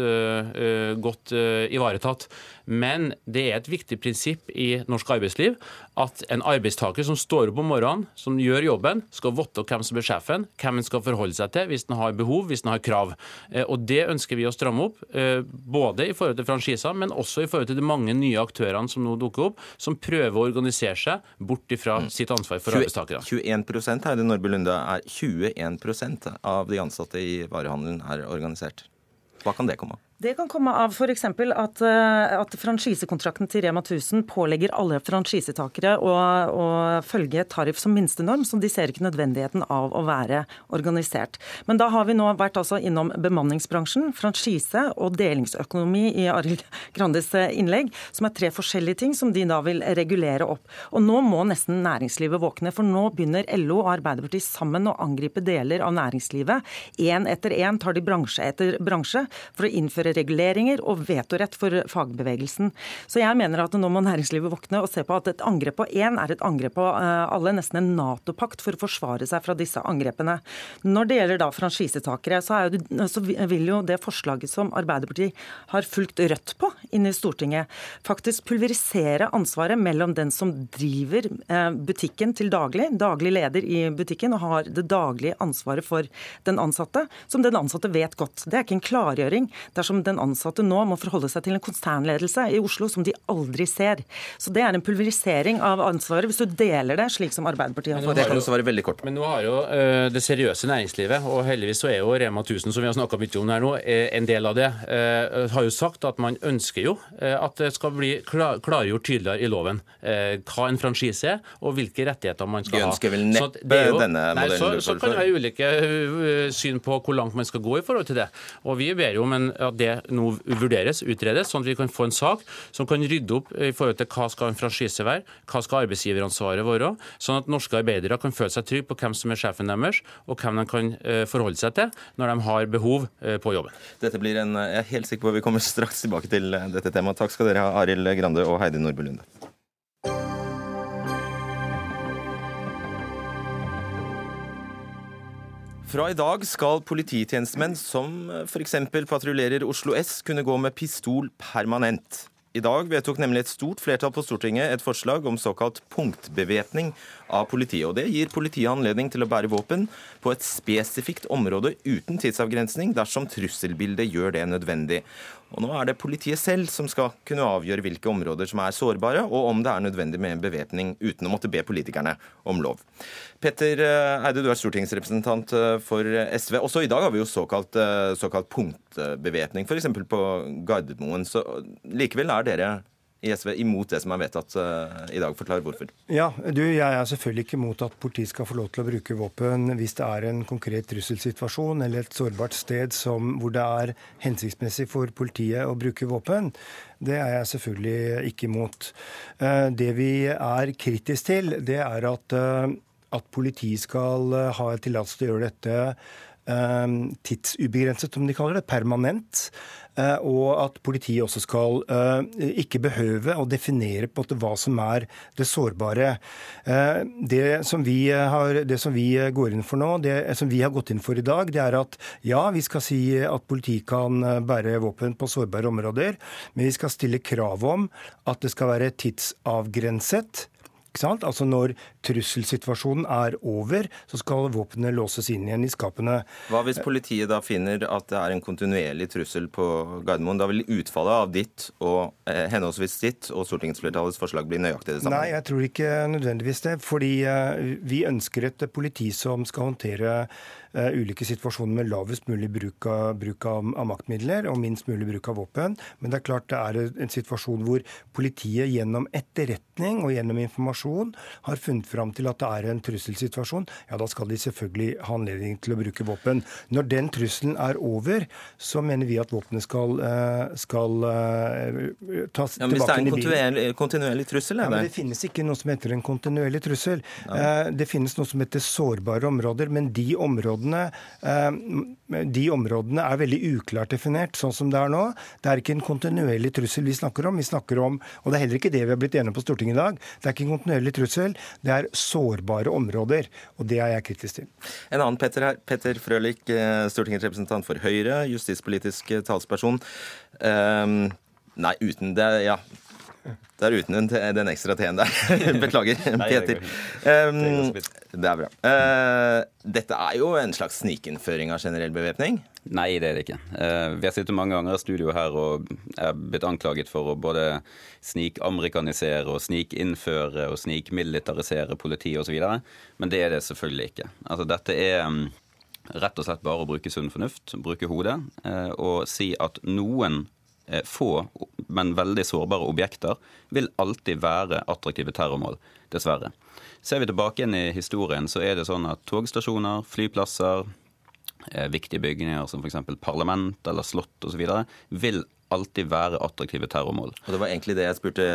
godt ivaretatt. Men det er et viktig prinsipp i norsk arbeidsliv at en arbeidstaker som står opp om morgenen, som gjør jobben, skal vite hvem som er sjefen, hvem en skal forholde seg til hvis en har behov, hvis en har krav. Eh, og Det ønsker vi å stramme opp, eh, både i forhold til franchiser, men også i forhold til de mange nye aktørene som nå dukker opp, som prøver å organisere seg bort fra mm. sitt ansvar for arbeidstakere. 21% Heidi Nordby Lunde, er 21% av de ansatte i varehandelen er organisert. Hva kan det komme av? Det kan komme av f.eks. At, eh, at franchisekontrakten til Rema 1000 pålegger alle franchisetakere å, å følge tariff som minstenorm, som de ser ikke nødvendigheten av å være organisert. Men da har vi nå vært altså innom bemanningsbransjen, franchise og delingsøkonomi i Arild Grandes eh, innlegg, som er tre forskjellige ting som de da vil regulere opp. Og nå må nesten næringslivet våkne, for nå begynner LO og Arbeiderpartiet sammen å angripe deler av næringslivet. Én etter én tar de bransje etter bransje for å innføre reguleringer og vetorett for fagbevegelsen. Så jeg mener at nå må næringslivet våkne og se på at et angrep på én er et angrep på eh, alle, nesten en Nato-pakt for å forsvare seg fra disse angrepene. Når det gjelder da franchisetakere, så, det, så vil jo det forslaget som Arbeiderpartiet har fulgt Rødt på inne i Stortinget, faktisk pulverisere ansvaret mellom den som driver eh, butikken til daglig, daglig leder i butikken, og har det daglige ansvaret for den ansatte, som den ansatte vet godt. Det er ikke en klargjøring dersom den ansatte nå må forholde seg til en konsernledelse i Oslo som de aldri ser. Så det er en pulverisering av ansvaret, hvis du deler det slik som Arbeiderpartiet har Det kan også være veldig kort. Men nå har jo uh, det seriøse næringslivet, og heldigvis så er jo Rema 1000, som vi har snakka mye om her nå, eh, en del av det, uh, har jo sagt at man ønsker jo uh, at det skal bli klar, klargjort tydeligere i loven hva en franchise er, og hvilke rettigheter man skal ha. De ønsker vel neppe denne modellen så, så kan det være ulike syn på hvor langt man skal gå i forhold til det. Og Vi ber jo om en, at det nå vurderes, utredes, sånn at vi kan få en sak som kan rydde opp i forhold til hva skal en franchise være, hva skal arbeidsgiveransvaret være, sånn at norske arbeidere kan føle seg trygge på hvem som er sjefen deres, og hvem de kan eh, forholde seg til når de har behov eh, på jobben. Dette blir en, Jeg er helt sikker på at vi kommer straks tilbake til eh, dette temaet. Takk skal dere ha, Arild Grande og Heidi Nordby Lunde. Fra i dag skal polititjenestemenn som f.eks. patruljerer Oslo S, kunne gå med pistol permanent. I dag vedtok nemlig et stort flertall på Stortinget et forslag om såkalt punktbevæpning av politiet. og Det gir politiet anledning til å bære våpen på et spesifikt område uten tidsavgrensning dersom trusselbildet gjør det nødvendig. Og Nå er det politiet selv som skal kunne avgjøre hvilke områder som er sårbare, og om det er nødvendig med en bevæpning uten å måtte be politikerne om lov. Petter eh, Eide, du er stortingsrepresentant eh, for SV. Også i dag har vi jo såkalt, eh, såkalt punktbevæpning, f.eks. på Gardermoen. Så likevel er dere i SV imot det som er vedtatt uh, i dag. Forklar hvorfor. Ja, du, Jeg er selvfølgelig ikke imot at politiet skal få lov til å bruke våpen hvis det er en konkret trusselsituasjon eller et sårbart sted som, hvor det er hensiktsmessig for politiet å bruke våpen. Det er jeg selvfølgelig ikke imot. Uh, det vi er kritisk til, det er at, uh, at politiet skal ha tillatelse til å gjøre dette tidsubegrenset, som de kaller det, permanent. Eh, og at politiet også skal eh, ikke behøve å definere på hva som er det sårbare. Eh, det som, vi har, det som vi går inn for nå, det som vi har gått inn for i dag, det er at ja, vi skal si at politiet kan bære våpen på sårbare områder, men vi skal stille krav om at det skal være tidsavgrenset. Altså Når trusselsituasjonen er over, så skal våpenet låses inn igjen i skapene. Hva hvis politiet da finner at det er en kontinuerlig trussel på Gardermoen? Da vil utfallet av ditt og eh, henholdsvis ditt og stortingsflertallets forslag bli nøyaktig det samme? Nei, jeg tror ikke nødvendigvis det. Fordi eh, vi ønsker et politi som skal håndtere ulike situasjoner med lavest mulig bruk, av, bruk av, av, maktmidler og minst mulig bruk av våpen. Men det er klart det er en situasjon hvor politiet gjennom etterretning og gjennom informasjon har funnet fram til at det er en trusselsituasjon, ja da skal de selvfølgelig ha anledning til å bruke våpen. Når den trusselen er over, så mener vi at våpenet skal, uh, skal uh, tas ja, men Hvis det er en kontinuerlig, kontinuerlig trussel? Ja, men det finnes ikke noe som heter en kontinuerlig trussel. Ja. Det finnes noe som heter sårbare områder, men de områdene områdene, eh, de områdene er veldig uklart definert, sånn som det er nå. Det er ikke en kontinuerlig trussel vi snakker om. Vi snakker om, og det er heller ikke det vi har blitt enige på Stortinget i dag. Det er ikke en kontinuerlig trussel, det er sårbare områder. Og det er jeg kritisk til. En annen Petter her. Petter Frølich, Stortingets representant for Høyre, justispolitisk talsperson. Um, nei, uten det, ja. Det er uten den, ekstra T-en der. Beklager, Peter. Um, det er bra. Uh, dette er jo en slags snikinnføring av generell bevæpning? Nei, det er det ikke. Uh, vi har sittet mange ganger i studio her og er blitt anklaget for å både snikamerikanisere og snikinnføre og snikmilitarisere politiet osv. Men det er det selvfølgelig ikke. Altså, dette er um, rett og slett bare å bruke sunn fornuft, bruke hodet, og si at noen få, men veldig sårbare objekter vil alltid være attraktive terrormål, dessverre. Ser vi tilbake igjen i historien, så er det sånn at togstasjoner, flyplasser, viktige bygninger som f.eks. parlament eller slott osv. vil alltid være attraktive terrormål. Og Det var egentlig det jeg spurte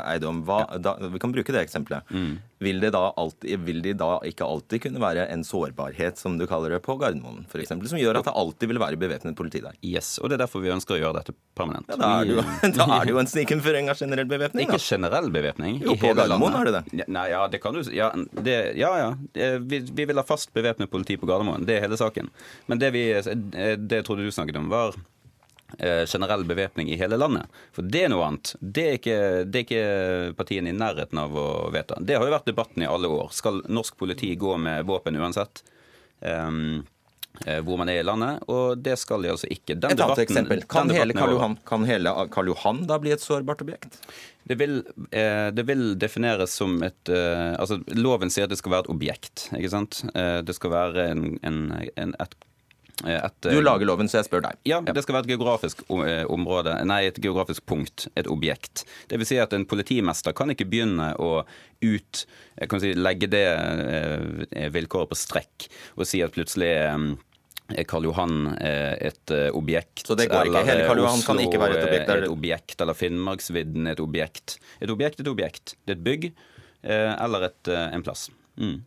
Eide om. Hva, da, vi kan bruke det eksempelet. Mm. Vil, det alltid, vil de da ikke alltid kunne være en sårbarhet, som du kaller det, på Gardermoen f.eks., som gjør at det alltid vil være bevæpnet politi der? Yes, og det er derfor vi ønsker å gjøre dette permanent. Ja, da, er det jo, da er det jo en snikinnføring av generell bevæpning. Ikke generell bevæpning. Jo, på Gardermoen er det det. Nei, ja, det kan du Ja, det, ja. ja. Vi, vi, vil ha fast bevæpnet politi på Gardermoen. Det er hele saken. Men det vi det jeg trodde du snakket om, var Eh, generell bevæpning i hele landet. For det er noe annet. Det er, ikke, det er ikke partiene i nærheten av å vedta. Det har jo vært debatten i alle år. Skal norsk politi gå med våpen uansett? Um, hvor man er i landet, og det skal de altså ikke. Den et annet eksempel. Kan hele, Johan, kan hele Karl Johan da bli et sårbart objekt? Det vil, eh, det vil, defineres som et eh, altså Loven sier at det skal være et objekt. ikke sant? Eh, det skal være en, en, en, et Eh, et, du lager loven, så jeg spør deg. Ja, det skal være et geografisk eh, område, nei, et geografisk punkt, et objekt. Det vil si at en politimester kan ikke begynne å ut, si, legge det eh, vilkåret på strekk og si at plutselig er Karl Johan et objekt. Så det går ikke? Hele Karl Johan kan ikke være et objekt? Et objekt, Eller Finnmarksvidden et objekt. Et objekt er et objekt. Det er et bygg eller et, en plass. Mm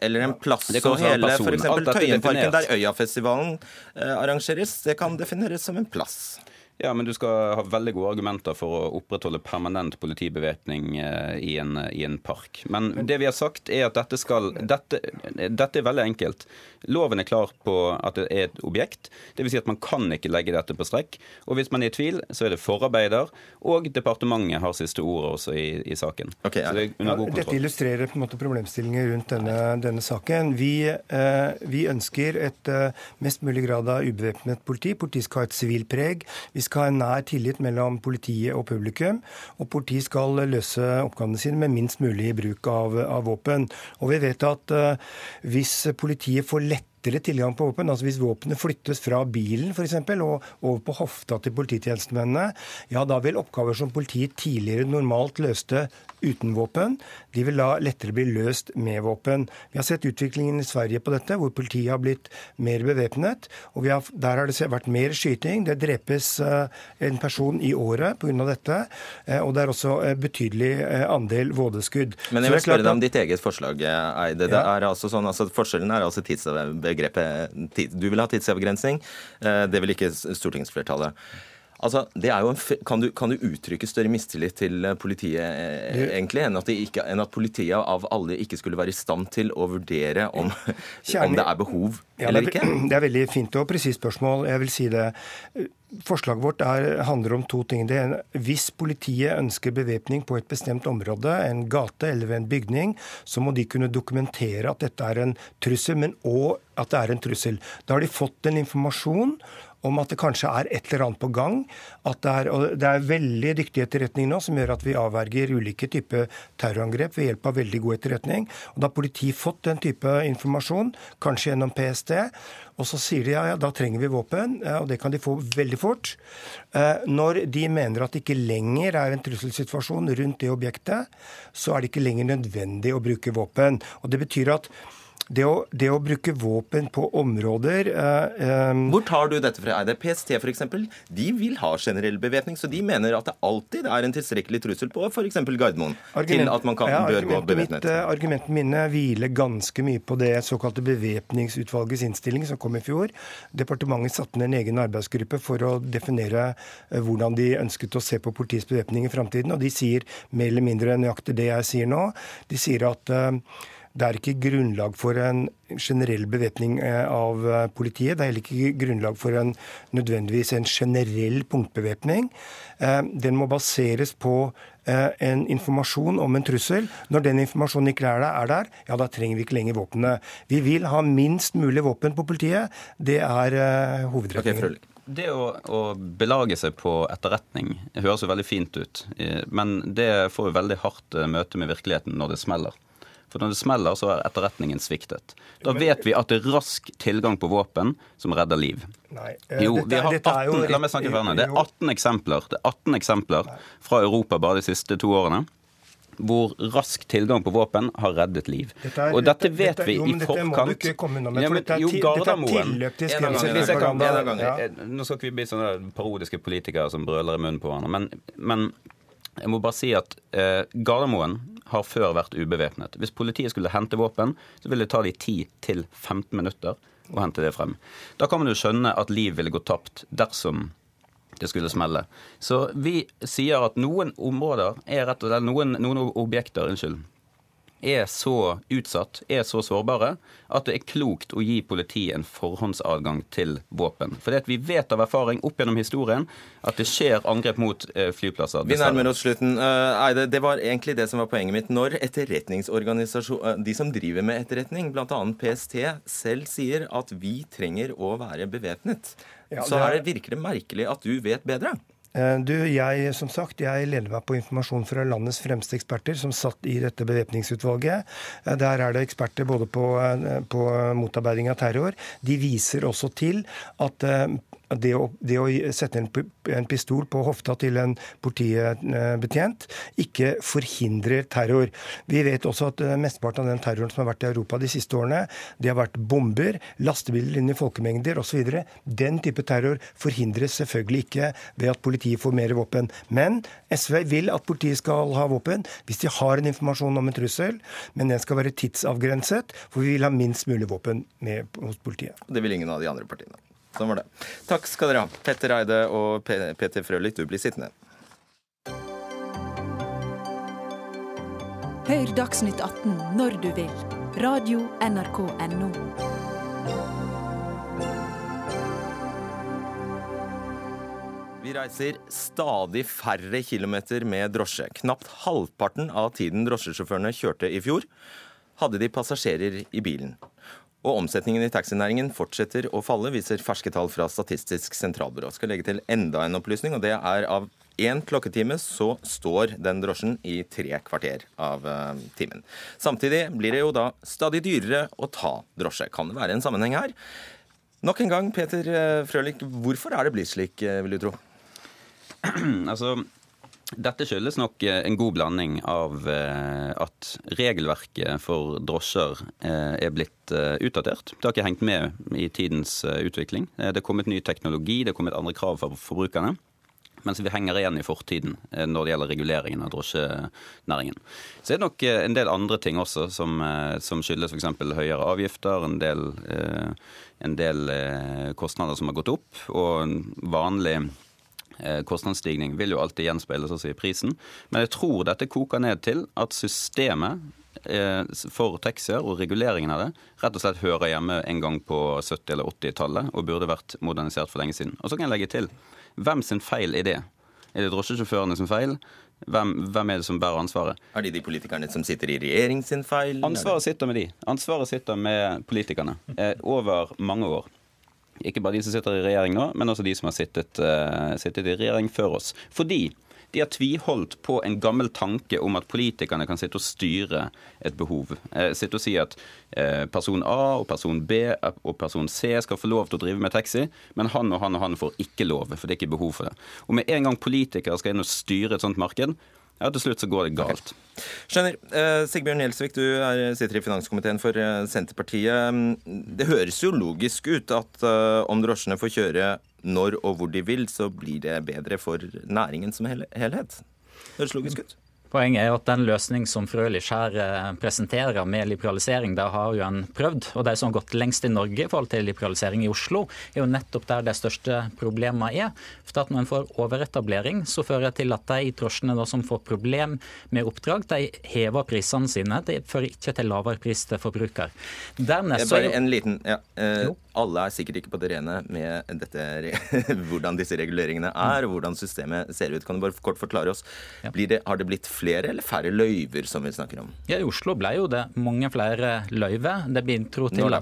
eller en plass og hele f.eks. Tøyenparken, der Øyafestivalen eh, arrangeres, det kan defineres som en plass. Ja, men du skal ha veldig gode argumenter for å opprettholde permanent politibevæpning eh, i, i, en park. Men det vi har sagt, er at dette skal Dette, dette er veldig enkelt. Loven er klar på at det er et objekt. Dvs. Si at man kan ikke legge dette på strekk. Og hvis man er i tvil, så er det forarbeider. Og departementet har siste ordet også i, i saken. Okay, ja. det ja, dette illustrerer på en måte problemstillinger rundt denne, denne saken. Vi, eh, vi, ønsker et eh, mest mulig grad av ubevæpnet politi. Politiet skal ha et sivilt preg. Vi skal ha en nær tillit mellom politiet og publikum. Og politiet skal løse oppgavene sine med minst mulig bruk av, av våpen. Og vi vet at uh, hvis politiet får lett lettere tilgang på våpen. Altså Hvis våpenet flyttes fra bilen for eksempel, og over på hofta til polititjenestemennene, ja da vil oppgaver som politiet tidligere normalt løste uten våpen, de vil da lettere bli løst med våpen. Vi har sett utviklingen i Sverige på dette, hvor politiet har blitt mer bevæpnet. og har, Der har det vært mer skyting. Det drepes uh, en person i året pga. dette. Uh, og det er også uh, betydelig andel vådeskudd. Men jeg vil spørre deg om ditt eget forslag, Eide. Ja. Er altså sånn, altså forskjellen er altså tidsbegrepet. Du vil ha tidsavgrensning, det vil ikke stortingsflertallet. Altså, en, kan, du, kan, du, uttrykke større mistillit til eh, politiet eh, egentlig, enn at, ikke, enn at, politiet av alle ikke skulle være i stand til å vurdere om, om det er behov ja, eller ikke? Det er veldig fint og presist spørsmål. Jeg vil si det. Forslaget vårt er, handler om to ting. Det er, Hvis politiet ønsker bevæpning på et bestemt område, en gate eller ved en bygning, så må de kunne dokumentere at dette er en trussel, men òg at det er en trussel. Da har de fått en informasjon om at det kanskje er et eller annet på gang. At det, er, og det er veldig dyktig etterretning nå som gjør at vi avverger ulike typer terrorangrep ved hjelp av veldig god etterretning. Og Da har politiet fått den type informasjon, kanskje gjennom PST, og så sier de ja, ja, da trenger vi våpen, og det kan de få veldig fort. Eh, når de mener at det ikke lenger er en trusselsituasjon rundt det objektet, så er det ikke lenger nødvendig å bruke våpen. Og Det betyr at det å, det å, bruke våpen på områder eh, eh, Hvor tar du dette fra? Er det PST f.eks.? De vil ha generell bevæpning, så de mener at det alltid er en tilstrekkelig trussel på f.eks. Gardermoen til at man kan, ja, bør gå bevæpnet. Eh, argumentene mine hviler ganske mye på det såkalte bevæpningsutvalgets innstilling som kom i fjor. Departementet satte ned en egen arbeidsgruppe for å definere eh, hvordan de ønsket å se på politiets bevæpning i framtiden, og de sier mer eller mindre nøyaktig det jeg sier nå. De sier at eh, det er ikke grunnlag for en generell bevæpning eh, av eh, politiet. Det er heller ikke grunnlag for en, nødvendigvis en generell punktbevæpning. Eh, den må baseres på en informasjon om en trussel. Når den informasjonen ikke er der, ja, da trenger vi ikke lenger våpnene. Vi vil ha minst mulig våpen på politiet. Det er hovedretningen. Okay, det å, å, belage seg på etterretning høres jo veldig fint ut, men det får jo veldig hardt møte med virkeligheten når det smeller. For når det smeller, så har etterretningen sviktet. Da vet vi at det er rask tilgang på våpen som redder liv. Nei, eh, Jo, dette vi er- har dette er jo 18, la meg snakke ferdig. Det er 18 eksempler, det er 18 eksempler fra Europa bare de siste to årene hvor rask tilgang på våpen har reddet liv. Dette er- og dette vet dette- vi jo, i men dette må du ikke med, Ja, men er jo, er Gardermoen. Eh, Nå skal ikke vi bli sånne parodiske politikere som brøler i munnen på hverandre, men, men jeg må bare si at eh, Gardermoen har før vært ubevæpnet. Hvis politiet skulle hente våpen, så ville det ta de 10-15 minutter å hente det frem. Da kan man jo skjønne at liv ville gått tapt dersom det skulle smelle. Så vi sier at noen områder er rett og slett, noen, noen objekter, unnskyld, er så utsatt, er så sårbare, at det er klokt å gi politiet en forhåndsadgang til våpen. For vi vet av erfaring opp gjennom historien at det skjer angrep mot eh, flyplasser. Vi nærmer oss slutten. Eh, Eide, det var egentlig det som var poenget mitt. Når etterretningsorganisasjon, eh, de som driver med etterretning, bl.a. PST, selv sier at vi trenger å være bevæpnet, Ja, så er- er det, virker det merkelig at du vet bedre. Eh, Du, jeg, som sagt, jeg lener meg på informasjon fra landets fremste eksperter som satt i dette bevæpningsutvalget. Eh, Der er det eksperter både på, eh, på motarbeiding av terror. De viser også til at det å, det å sette en, en pistol på hofta til en politibetjent ikke forhindrer terror. Vi vet også at eh, mesteparten av den terroren som har vært i Europa de siste årene, det har vært bomber, lastebiler inn i folkemengder osv. Den type terror forhindres selvfølgelig ikke ved at politiet får mer våpen. Men SV vil at politiet skal ha våpen hvis de har en informasjon om en trussel, men den skal være tidsavgrenset, for vi vil ha minst mulig våpen med hos politiet. Det vil ingen av de andre partiene. Sånn var det. Takk skal dere ha. Petter Eide og Pe- Peter Frølich, du blir sittende. Hør Dagsnytt 18 når du vil. Radio NRK Radio.nrk.no. Vi reiser stadig færre kilometer med drosje. Knapt halvparten av tiden drosjesjåførene kjørte i fjor, hadde de passasjerer i bilen. Og omsetningen i taxinæringen fortsetter å falle, viser ferske tall fra Statistisk sentralbyrå. Skal legge til enda en opplysning, og det er av én klokketime så står den drosjen i tre kvarter av eh, timen. Samtidig blir det jo da stadig dyrere å ta drosje. Kan det være en sammenheng her? Nok en gang, Peter Frølik, Frølich, hvorfor er det blitt slik, eh, vil du tro? altså, dette skyldes nok eh, en god blanding av eh, at regelverket for drosjer eh, er blitt utdatert. Det har ikke hengt med i tidens utvikling. Det er kommet ny teknologi, det er kommet andre krav for forbrukerne. Mens vi henger igjen i fortiden når det gjelder reguleringen av drosjenæringen. Så er det nok en del andre ting også som, som skyldes f.eks. høyere avgifter, en del, en del kostnader som har gått opp, og vanlig Kostnadsstigning vil jo alltid gjenspeiles også i prisen. Men jeg tror dette koker ned til at systemet eh, for taxier og reguleringen av det rett og slett hører hjemme en gang på 70- eller 80-tallet og burde vært modernisert for lenge siden. Og så kan jeg legge til hvem sin feil er det? Er det drosjesjåførene sin feil? Hvem, hvem er det som bærer ansvaret? Er det de politikerne som sitter i regjering sin feil? Ansvaret sitter med de. Ansvaret sitter med politikerne eh, over mange år. Ikke bare de som sitter i regjering nå, men også de som har sittet, uh, sittet i regjering før oss. Fordi de har tviholdt på en gammel tanke om at politikerne kan sitte og styre et behov. Eh, sitte og si at eh, person A og person B og person C skal få lov til å drive med taxi, men han og han og han får ikke lov, for det er ikke behov for det. Og med en gang politikere skal inn og styre et sånt marked, ja, til slutt så går det galt. Skjønner. Eh, Sigbjørn Gjelsvik, du er, sitter i finanskomiteen for eh, Senterpartiet. Mm, Det høres jo logisk ut at eh, om drosjene får kjøre når og hvor de vil, så blir det bedre for næringen som hel helhet. Høres logisk ut. Poenget er at den løsning som Frølich her eh, presenterer med liberalisering, det har jo en prøvd. Og de som har gått lengst i Norge i forhold til liberalisering i Oslo, er jo nettopp der de største problemene er. For at når en får overetablering, så fører det til at de drosjene som får problem med oppdrag, de hever prisene sine. Det fører ikke til lavere pris til forbruker. Dernest er Bare en liten ja, eh, Alle er sikkert ikke på det rene med dette, hvordan disse reguleringene er, og hvordan systemet ser ut. Kan du bare kort forklare oss? Blir det, har det blitt flere eller færre løyver som vi snakker om? Ja, I Oslo ble jo det mange flere løyver. Det bidro til Når da?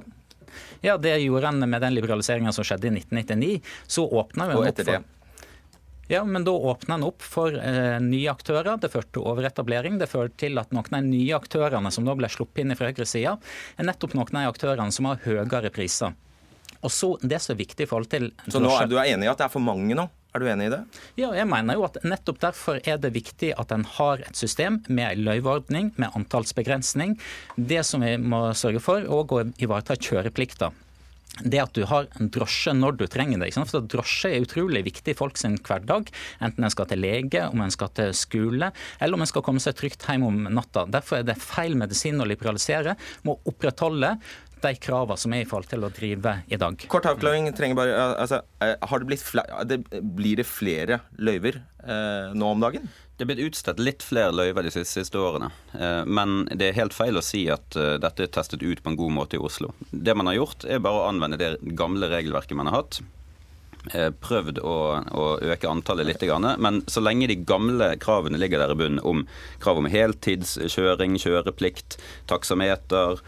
ja, Det gjorde en med den liberaliseringa som skjedde i 1999. Så åpna vi Og etter det? Ja, men da åpna en opp for eh, nye aktører. Det førte til overetablering. Det førte til at noen av de nye aktørene som da ble sluppet inn fra høyresida, er nettopp noen av de aktørene som har høyere priser. Og så Det som er viktig i forhold til Så nå er du er enig i at det er for mange nå? Er du enig i det? Ja, jeg mener jo at nettopp derfor er det viktig at en har et system med løyveordning, med antallsbegrensning. Det som vi må sørge for, er å ivareta kjøreplikta det at du har en drosje når du trenger det. For Drosje er utrolig viktig i folk sin hverdag, enten en skal til lege, om en skal til skole, eller om en skal komme seg trygt hjem om natta. Derfor er det feil medisin å liberalisere. Må opprettholde de kravene som er i forhold til å drive i dag. Kort avklaring trenger bare, altså, har det blitt flere, Blir det flere løyver eh, nå om dagen? Det er blitt utstedt litt flere løyver de siste årene. Eh, men det er helt feil å si at eh, dette er testet ut på en god måte i Oslo. Det man har gjort, er bare å anvende det gamle regelverket man har hatt. Eh, prøvd å, å øke antallet litt, men så lenge de gamle kravene ligger der i bunnen om krav om heltidskjøring, kjøreplikt, taksameter,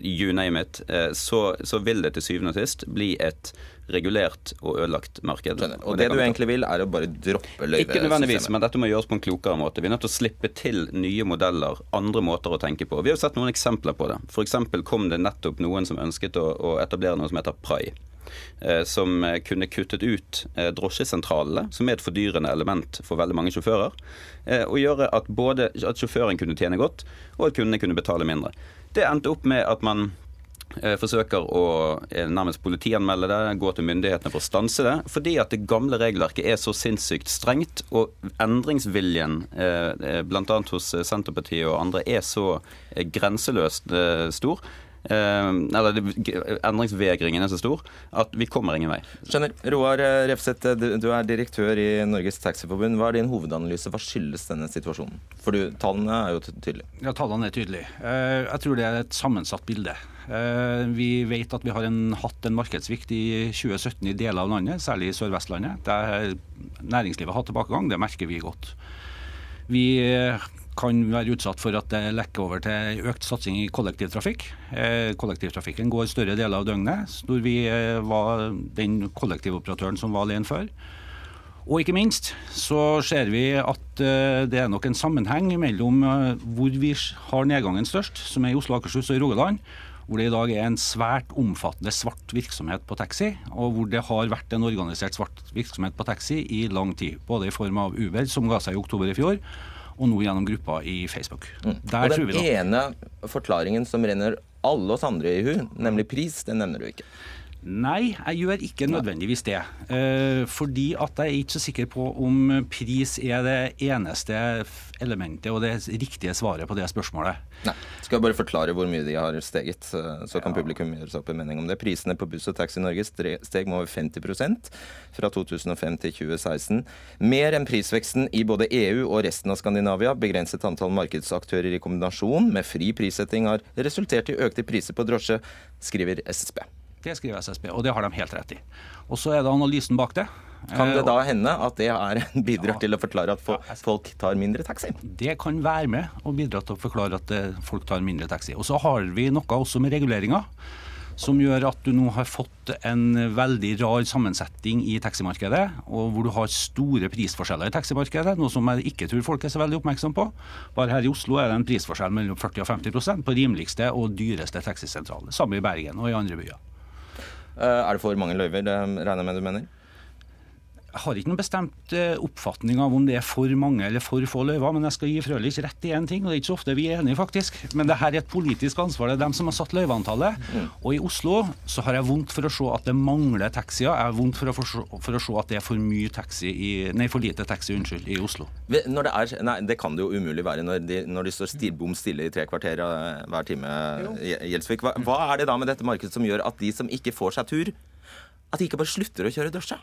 you name it, så, så vil det til syvende og sist bli et regulert og ødelagt marked. Og, og det, det du egentlig vil, er å bare droppe løyvesystemet? Ikke nødvendigvis, men dette må gjøres på en klokere måte. Vi er nødt til å slippe til nye modeller, andre måter å tenke på. Vi har jo sett noen eksempler på det. F.eks. kom det nettopp noen som ønsket å, å etablere noe som heter Prai. Eh, som kunne kuttet ut eh, drosjesentralene, som er et fordyrende element for veldig mange sjåfører. Eh, og gjøre at både at sjåføren kunne tjene godt, og at kundene kunne betale mindre. Det endte opp med at man forsøker å nærmest politianmelde det, gå til myndighetene for å stanse det. Fordi at det gamle regelverket er så sinnssykt strengt, og endringsviljen bl.a. hos Senterpartiet og andre er så grenseløst stor eller endringsvegringen er så stor at vi kommer ingen vei. Skjønner. Roar eh, Refseth, du er direktør i Norges Taxiforbund. Hva er din hovedanalyse? Hva skyldes denne situasjonen? For du, tallene er jo tydelige. Ja, tallene er tydelige. Eh, jeg tror det er et sammensatt bilde. Vi vet at vi har en, hatt en markedssvikt i 2017 i deler av landet, særlig i Sør-Vestlandet. Der næringslivet har hatt tilbakegang. Det merker vi godt. Vi kan være utsatt for at det lekker over til økt satsing i kollektivtrafikk. Eh, kollektivtrafikken går større deler av døgnet, når vi eh, var den kollektivoperatøren som var alene før. Og ikke minst så ser vi at eh, det er nok en sammenheng mellom hvor vi har nedgangen størst, som er i Oslo, Akershus og i Rogaland, hvor det i dag er en svært omfattende svart virksomhet på taxi, og hvor det har vært en organisert svart virksomhet på taxi i lang tid. Både i form av Uber, som ga seg i oktober i fjor, og nå gjennom gruppa i Facebook. Mm. og Den ene forklaringen som renner alle oss andre i hu, nemlig pris, den nevner du ikke. Nei, jeg gjør ikke nødvendigvis det. Eh, fordi at jeg er ikke så sikker på om pris er det eneste elementet og det riktige svaret på det spørsmålet. Nei. Skal jeg bare forklare hvor mye de har steget, så kan ja. publikum gjøre seg opp en mening om det. Prisene på buss og taxi i Norge steg med over 50% fra 2005 til 2016. Mer enn prisveksten i både EU og resten av Skandinavia. Begrenset antall markedsaktører i kombinasjon med fri prissetting har resultert i økte priser på drosje, skriver SSB. Det skriver SSB, og det har de helt rett i. Og så er det analysen bak det. Kan det eh, da hende at det er, bidrar ja, til å forklare at folk tar mindre taxi? Det kan være med å bidra til å forklare at eh, folk tar mindre taxi. Og så har vi noe også med reguleringer som gjør at du nå har fått en veldig rar sammensetning i taximarkedet, og hvor du har store prisforskjeller i taximarkedet, noe som jeg ikke tror folk er så veldig oppmerksom på. Bare her i Oslo er det en prisforskjell mellom 40 og 50% på rimeligste og dyreste taxisentraler. Samme i Bergen og i andre byer. Eh, er det for mange løyver, det regner jeg med du mener? Har ikke noen bestemt eh, oppfatning av om det er for mange eller for få løyver, men jeg skal gi Frølich rett i én ting, og det er ikke så ofte vi er enige, faktisk. Men det her er et politisk ansvar. Det er dem som har satt løyveantallet. Mm. Og i Oslo så har jeg vondt for å se at det mangler taxier. Jeg har vondt for å, for, for å se at det er for mye taxi i, nei, for lite taxi unnskyld, i Oslo. Når det, er, nei, det kan det jo umulig være når de, når de står stil, bom stille i tre kvarter hver time. Gjelsvik. Hva, hva er det da med dette markedet som gjør at de som ikke får seg tur, at de ikke bare slutter å kjøre drosje?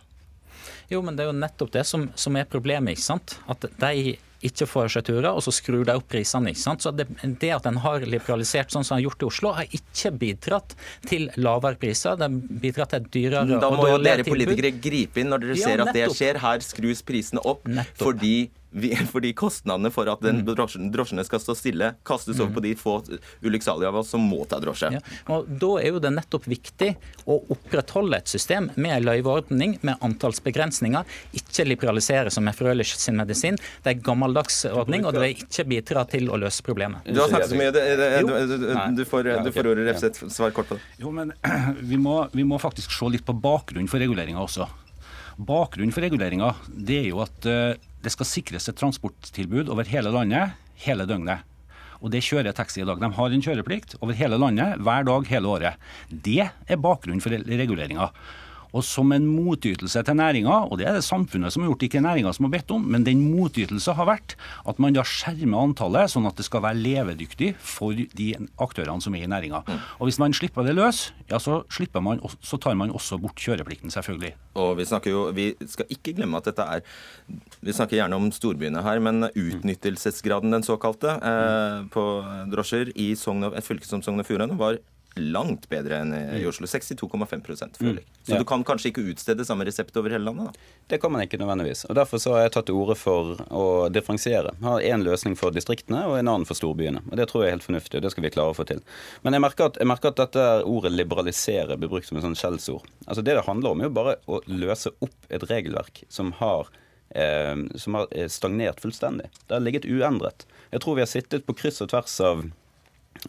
Jo, men det er jo nettopp det som, som er problemet. ikke sant? At de ikke får seg turer, og så skrur de opp prisene. ikke sant? Så det, det at en har liberalisert sånn som en har gjort i Oslo, har ikke bidratt til lavere priser. Det har bidratt til et dyrere Da og må jo dårligere dere politikere gripe inn når dere Ja, ser at det skjer. Her skrus prisene opp fordi, vi, fordi kostnadene for at den drosjen, drosjene skal stå stille, kastes over på de få ulykksalige av oss som må ta drosje. Ja, og Da er jo det nettopp viktig å opprettholde et system med en løyveordning med antallsbegrensninger. Ikke liberalisere som er Frølich sin medisin. Det er en gammeldags ordning, og det vil ikke bidra til å løse problemet. Du har snakket så mye. Det, det, du får, du får ordet, Refseth. Svar kort på det. Jo, men vi må, vi må faktisk se litt på bakgrunnen for reguleringa også. Bakgrunnen for reguleringa er jo at eh, det skal sikres et transporttilbud over hele landet hele døgnet. Og det kjører taxi i dag. De har en kjøreplikt over hele landet hver dag hele året. Det er bakgrunnen for reguleringa. Og som en motytelse til næringa, og det er det samfunnet som har gjort, ikke næringa som har bedt om, men den motytelse har vært at man da skjermer antallet, sånn at det skal være levedyktig for de aktørene som er i næringa. Og hvis man slipper det løs, ja, så, man, så tar man også bort kjøreplikten, selvfølgelig. Og vi snakker jo, vi skal ikke glemme at dette er Vi snakker gjerne om storbyene her, men utnyttelsesgraden, den såkalte, eh, på drosjer i Sogn og, et fylke som Sogn og Fjordane var langt bedre enn i i Oslo. 62,5 føler jeg. Så Ja. du kan kanskje ikke utstede samme resept over hele landet? da? Det kan man ikke nødvendigvis. og Derfor så har jeg tatt til orde for å differensiere. Ha én løsning for distriktene og en annen for storbyene. Og Det tror jeg er helt fornuftig, og det skal vi klare å få til. Men jeg merker at, jeg merker at dette ordet 'liberalisere' blir brukt som et sånn skjellsord. Altså Det det handler om, er jo bare å løse opp et regelverk som har eh, som har eh, stagnert fullstendig. Det har ligget uendret. Jeg tror vi har sittet på kryss og tvers av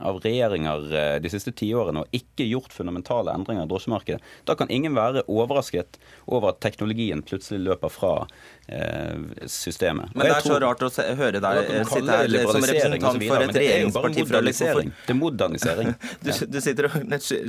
av regjeringer eh, de siste tiårene og ikke gjort fundamentale endringer i drosjemarkedet. Da kan ingen være overrasket over at teknologien plutselig løper fra eh, systemet. Men det er er så rart å se, høre deg eh, sitte her som representant for et er regjeringsparti fra modernisering. Hvorfor- Det er modernisering. Du, du sitter og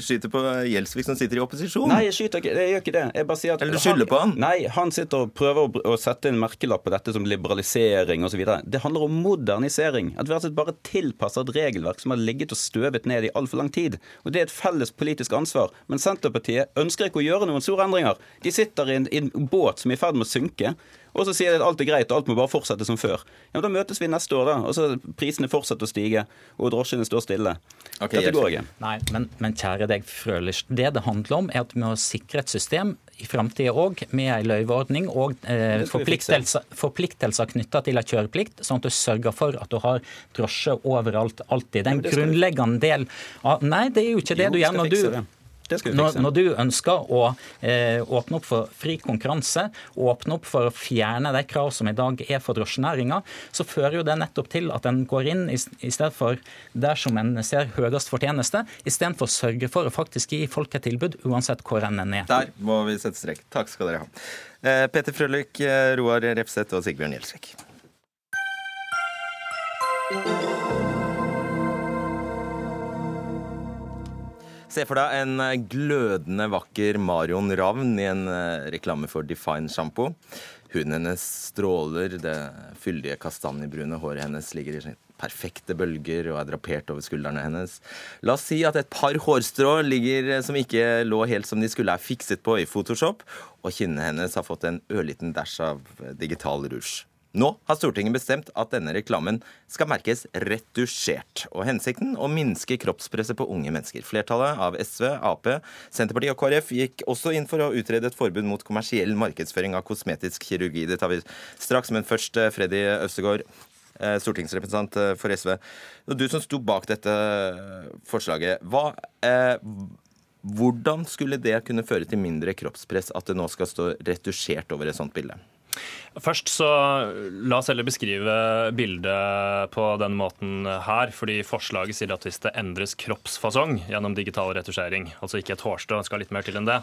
skyter på Gjelsvik, som sitter i opposisjon. Nei, jeg skyter ikke. Jeg gjør ikke det. Jeg bare sier at Eller du skylder på han. Nei, han sitter og prøver å, å sette en merkelapp på dette som liberalisering osv. Det handler om modernisering. At vi og bare tilpasser et regelverk som har ligget og støvet ned i altfor lang tid. Og Det er et felles politisk ansvar. Men Senterpartiet ønsker ikke å gjøre noen store endringer. De sitter i en, i en båt som er i ferd med å synke. Og så sier de at alt er greit, og alt må bare fortsette som før. Ja, men Da møtes vi neste år, da. Og så prisene fortsetter å stige, og drosjene står stille. Okay, Dette går ikke. Nei, men, men kjære deg, Frølich. Det det handler om, er at vi må sikre et system i framtida òg, med ei løyveordning og eh, forpliktelser, forpliktelser knytta til ei kjøreplikt, sånn at du sørger for at du har drosje overalt, alltid. Det er en grunnleggende del av Nei, det er jo ikke det Jo, du gjør når du når, når du ønsker å eh, åpne opp for fri konkurranse, åpne opp for å fjerne de krav som i dag er for drosjenæringa, så fører jo det nettopp til at en går inn i, i stedet for der som en ser høyest fortjeneste, istedenfor å sørge for å faktisk gi folk et tilbud, uansett hvor enn en er. Der må vi sette strek. Takk skal dere ha. Eh, Peter Frølich, eh, Roar Refseth og Sigbjørn Gjelsvik. Se for deg en eh, glødende vakker Marion Ravn i en eh, reklame for Define sjampo. Huden hennes stråler, det fyldige kastanjebrune håret hennes ligger i perfekte bølger og er drapert over skuldrene hennes. La oss si at et par hårstrå ligger eh, som ikke lå helt som de skulle, er fikset på i Photoshop, og kinnene hennes har fått en ørliten dæsj av digital rouge. Nå har Stortinget bestemt at denne reklamen skal merkes retusjert. Og hensikten å minske kroppspresset på unge mennesker. Flertallet av SV, Ap, Senterpartiet og KrF gikk også inn for å utrede et forbud mot kommersiell markedsføring av kosmetisk kirurgi. Det tar vi straks, men først eh, Freddy Øvstegård, eh, stortingsrepresentant eh, for SV. Du som sto bak dette forslaget. Hva, eh, hvordan skulle det kunne føre til mindre kroppspress at det nå skal stå retusjert over et sånt bilde? Først så La oss heller beskrive bildet på denne måten her. fordi Forslaget sier at hvis det endres kroppsfasong gjennom digital retusjering, altså ikke et hårstrå, skal litt mer til enn det,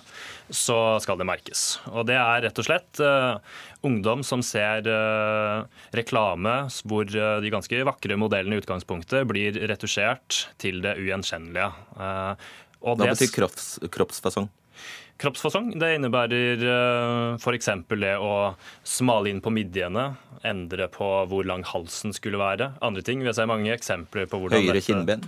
så skal det merkes. Og Det er rett og slett uh, ungdom som ser uh, reklame hvor uh, de ganske vakre modellene i utgangspunktet blir retusjert til det ugjenkjennelige. Hva betyr kropps, kroppsfasong? Kroppsfasong det innebærer f.eks. det å smale inn på midjene, endre på hvor lang halsen skulle være. Andre ting. Vi ser mange eksempler på hvordan Høyere kinnben?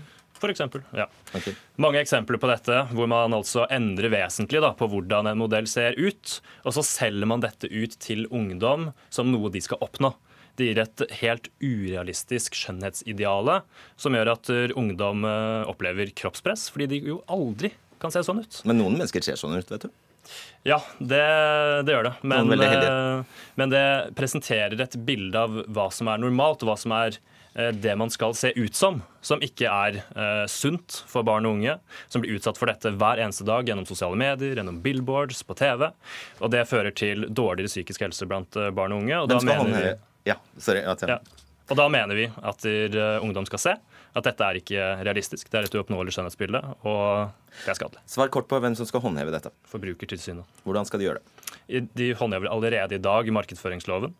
For eksempel, ja. Okay. Mange eksempler på dette hvor man altså endrer vesentlig da, på hvordan en modell ser ut, og så selger man dette ut til ungdom som noe de skal oppnå. Det gir et helt urealistisk skjønnhetsideale som gjør at ungdom eh, opplever kroppspress, fordi de jo aldri kan se sånn ut. Men noen mennesker ser sånn ut, vet du. Ja, det, det gjør det. Men, eh, men det presenterer et bilde av hva som er normalt, og hva som er eh, det man skal se ut som, som ikke er uh, sunt for barn og unge, som blir utsatt for dette hver eneste dag gjennom sosiale medier, gjennom billboards, på TV. Og det fører til dårligere psykisk helse blant barn og unge. Og da mener vi, Ja, sorry. At ja, og da mener vi at eh, ungdom skal se at dette er ikke realistisk. Det er et uoppnåelig skjønnhetsbilde, og det er skadelig. Svar kort på hvem som skal håndheve dette. Forbrukertilsynet. Hvordan skal de gjøre det? De håndhever allerede i dag i markedsføringsloven,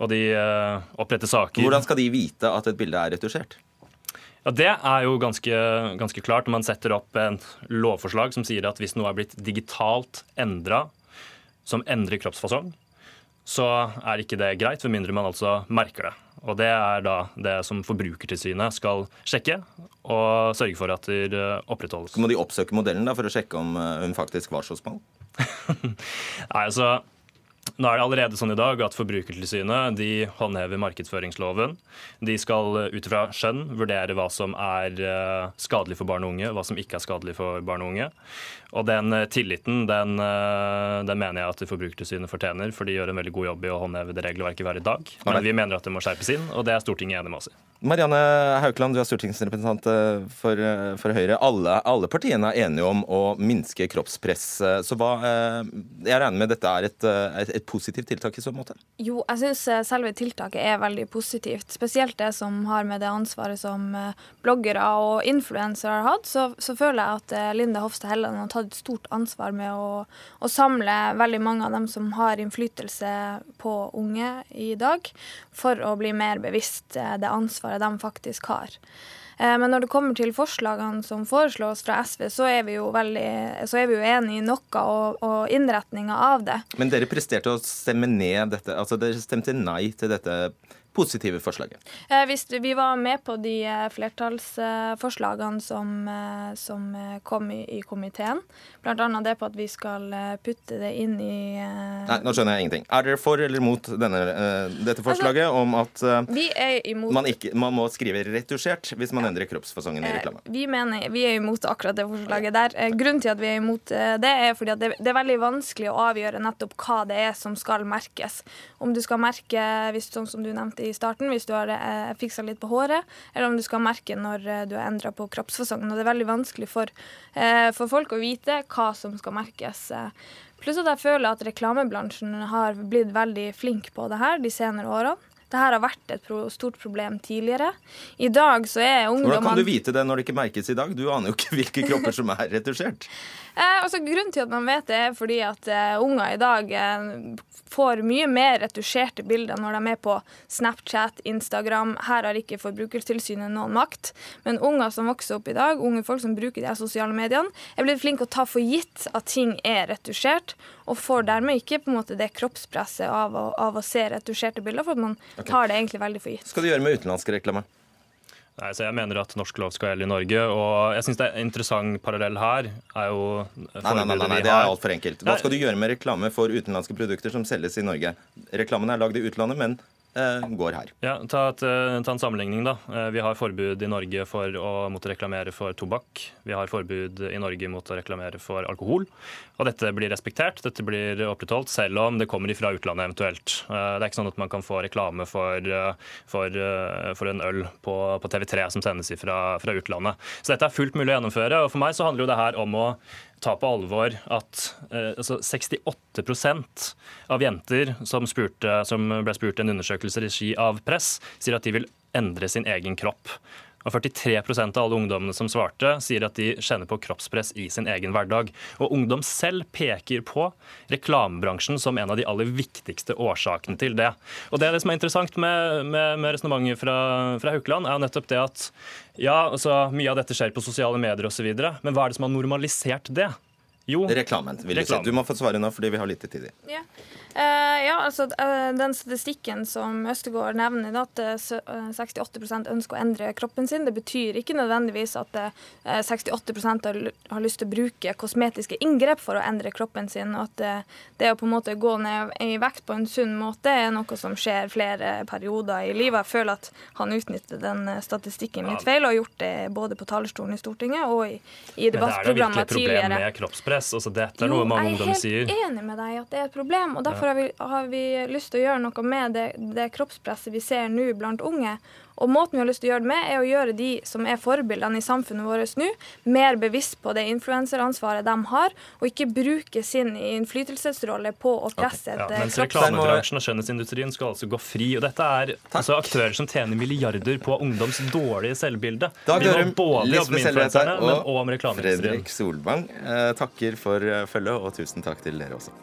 og de eh, oppretter saker Hvordan skal de vite at et bilde er retusjert? Ja, Det er jo ganske, ganske klart når man setter opp en lovforslag som sier at hvis noe er blitt digitalt endra, som endrer kroppsfasong, så er ikke det greit, med mindre man altså merker det. Og Det er da det som Forbrukertilsynet skal sjekke og sørge for at det eh, opprettholdes. Så må de oppsøke modellen da for å sjekke om eh, hun faktisk var så smal? Nei, altså, nå er det allerede sånn i dag at Forbrukertilsynet de håndhever markedsføringsloven. De skal ut ifra skjønn vurdere hva som er eh, skadelig for barn og unge, hva som ikke er skadelig for barn og unge. Og den eh, tilliten den, eh, den mener jeg at Forbrukertilsynet fortjener, for de gjør en veldig god jobb i å håndheve det regelverket hver i dag. Men vi mener at det må skjerpes inn, og det er Stortinget enig med oss i. Marianne Haukeland, du er stortingsrepresentant for, for Høyre. Alle, alle partiene er enige om å minske kroppspress. Så hva, jeg regner med dette er et, et, et positivt tiltak i så måte? Jo, jeg syns selve tiltaket er veldig positivt. Spesielt det som har med det ansvaret som eh, bloggere og influensere har hatt. Så, så føler jeg at eh, Linda Hofstad Helleland har tatt et stort ansvar med å, å samle veldig mange av dem som har innflytelse på unge i dag, for å bli mer bevisst eh, det ansvaret de faktisk har. Eh, Men når det kommer til forslagene som foreslås fra SV, så er vi jo, veldig, så er vi jo enige i noe og, og innretninga av det. Men dere presterte å stemme ned dette. altså Dere stemte nei til dette positive forslaget. Eh, Hvis vi var med på de eh, flertallsforslagene som, eh, som kom i, i komiteen, bl.a. det på at vi skal putte det inn i Nei, nå skjønner jeg ingenting. Er dere for eller mot denne, dette forslaget om at man, ikke, man må skrive 'retusjert' hvis man endrer kroppsfasongen i reklame? Vi mener, vi er imot akkurat det forslaget der. Grunnen til at vi er imot det, er fordi at det, det er veldig vanskelig å avgjøre nettopp hva det er som skal merkes. Om du skal merke, hvis, sånn som du nevnte i starten, hvis du har eh, fiksa litt på håret, eller om du skal merke når eh, du har endra på kroppsfasongen. Og det er veldig vanskelig for, eh, for folk å vite hva som skal merkes. eh. Pluss at jeg føler at reklamebransjen har blitt veldig flink på det her de senere årene. Dette har vært et pro stort problem tidligere. I dag så er Hvordan kan du vite det når det ikke merkes i dag? Du aner jo ikke hvilke kropper som er retusjert. Eh, altså, grunnen til at man vet det, er fordi at eh, unger i dag eh, får mye mer retusjerte bilder når de er på Snapchat, Instagram. Her har ikke Forbrukertilsynet noen makt. Men unger som vokser opp i dag, unge folk som bruker de sosiale mediene, er blitt flinke å ta for gitt at ting er retusjert, og får dermed ikke på en måte det kroppspresset av å, av å se retusjerte bilder, for at man okay. tar det egentlig veldig for gitt. Skal du gjøre med utenlandsk reklame? Nei, så Jeg mener at norsk lov skal gjelde i Norge. og jeg synes det er en interessant parallell her er jo Nei, nei, nei, nei, nei det er altfor enkelt. Hva skal du gjøre med reklame for utenlandske produkter som selges i Norge? Reklamen er lagd i utlandet, men går her. Ja, ta, et, eh, ta en sammenligning, da. Eh, Vi har forbud i Norge for å måtte reklamere for tobakk. Vi har forbud i Norge mot å reklamere for alkohol. Og dette blir respektert, dette blir opprettholdt, selv om det kommer ifra utlandet eventuelt. Eh, Det er ikke sånn at man kan få reklame for, eh, for, eh, for en øl på, på TV3 som sendes fra, fra utlandet. Så dette er fullt mulig å gjennomføre. Og for meg så handler jo det her om å ta på alvor at eh, altså 68% av jenter som, spurte, som ble spurt i en undersøkelse i regi av Press, sier at de vil endre sin egen kropp. Og 43% av alle ungdommene som svarte, sier at de kjenner på kroppspress i sin egen hverdag. Og ungdom selv peker på reklamebransjen som en av de aller viktigste årsakene til det. Og det, er det som er interessant med, med, med resonnementet fra, fra Haukeland, er nettopp det at ja, altså, mye av dette skjer på sosiale medier osv., men hva er det som har normalisert det? Jo, Reklamen, vil jeg si. Du må få svare nå, fordi vi har lite tid. Ja. Eh, ja, altså eh, Den statistikken som Østegård nevner, at eh, sø- eh, 68 ønsker å endre kroppen sin, det betyr ikke nødvendigvis at eh, 68 har, har lyst til å bruke kosmetiske inngrep for å endre kroppen sin. og at det å på en måte gå ned i vekt på en sunn måte er noe som skjer flere perioder i livet. Jeg føler at han utnytter den statistikken litt feil, og har gjort det både på talerstolen i Stortinget og i, i Men det er da virkelig et problem med kroppspress. Altså, dette er noe mange ungdommer sier. Jeg er helt enig med deg at det er et problem. og Derfor har, vi, har vi lyst til å gjøre noe med det, det kroppspresset vi ser nå blant unge. Og måten vi har lyst til å gjøre det med, er å gjøre de som er forbildene i samfunnet vårt nå, mer bevisst på det influenseransvaret de har, og ikke bruke sin innflytelsesrolle på å presse Ja, et eh, mens reklamebransjen og skjønnhetsindustrien skal altså gå fri. Og dette er altså aktører som tjener milliarder på ungdoms dårlige selvbilde. Da Vi må både jobbe med influenserne, men og om reklameindustrien. Fredrik Solvang eh, takker for eh, følget, og tusen takk til dere også.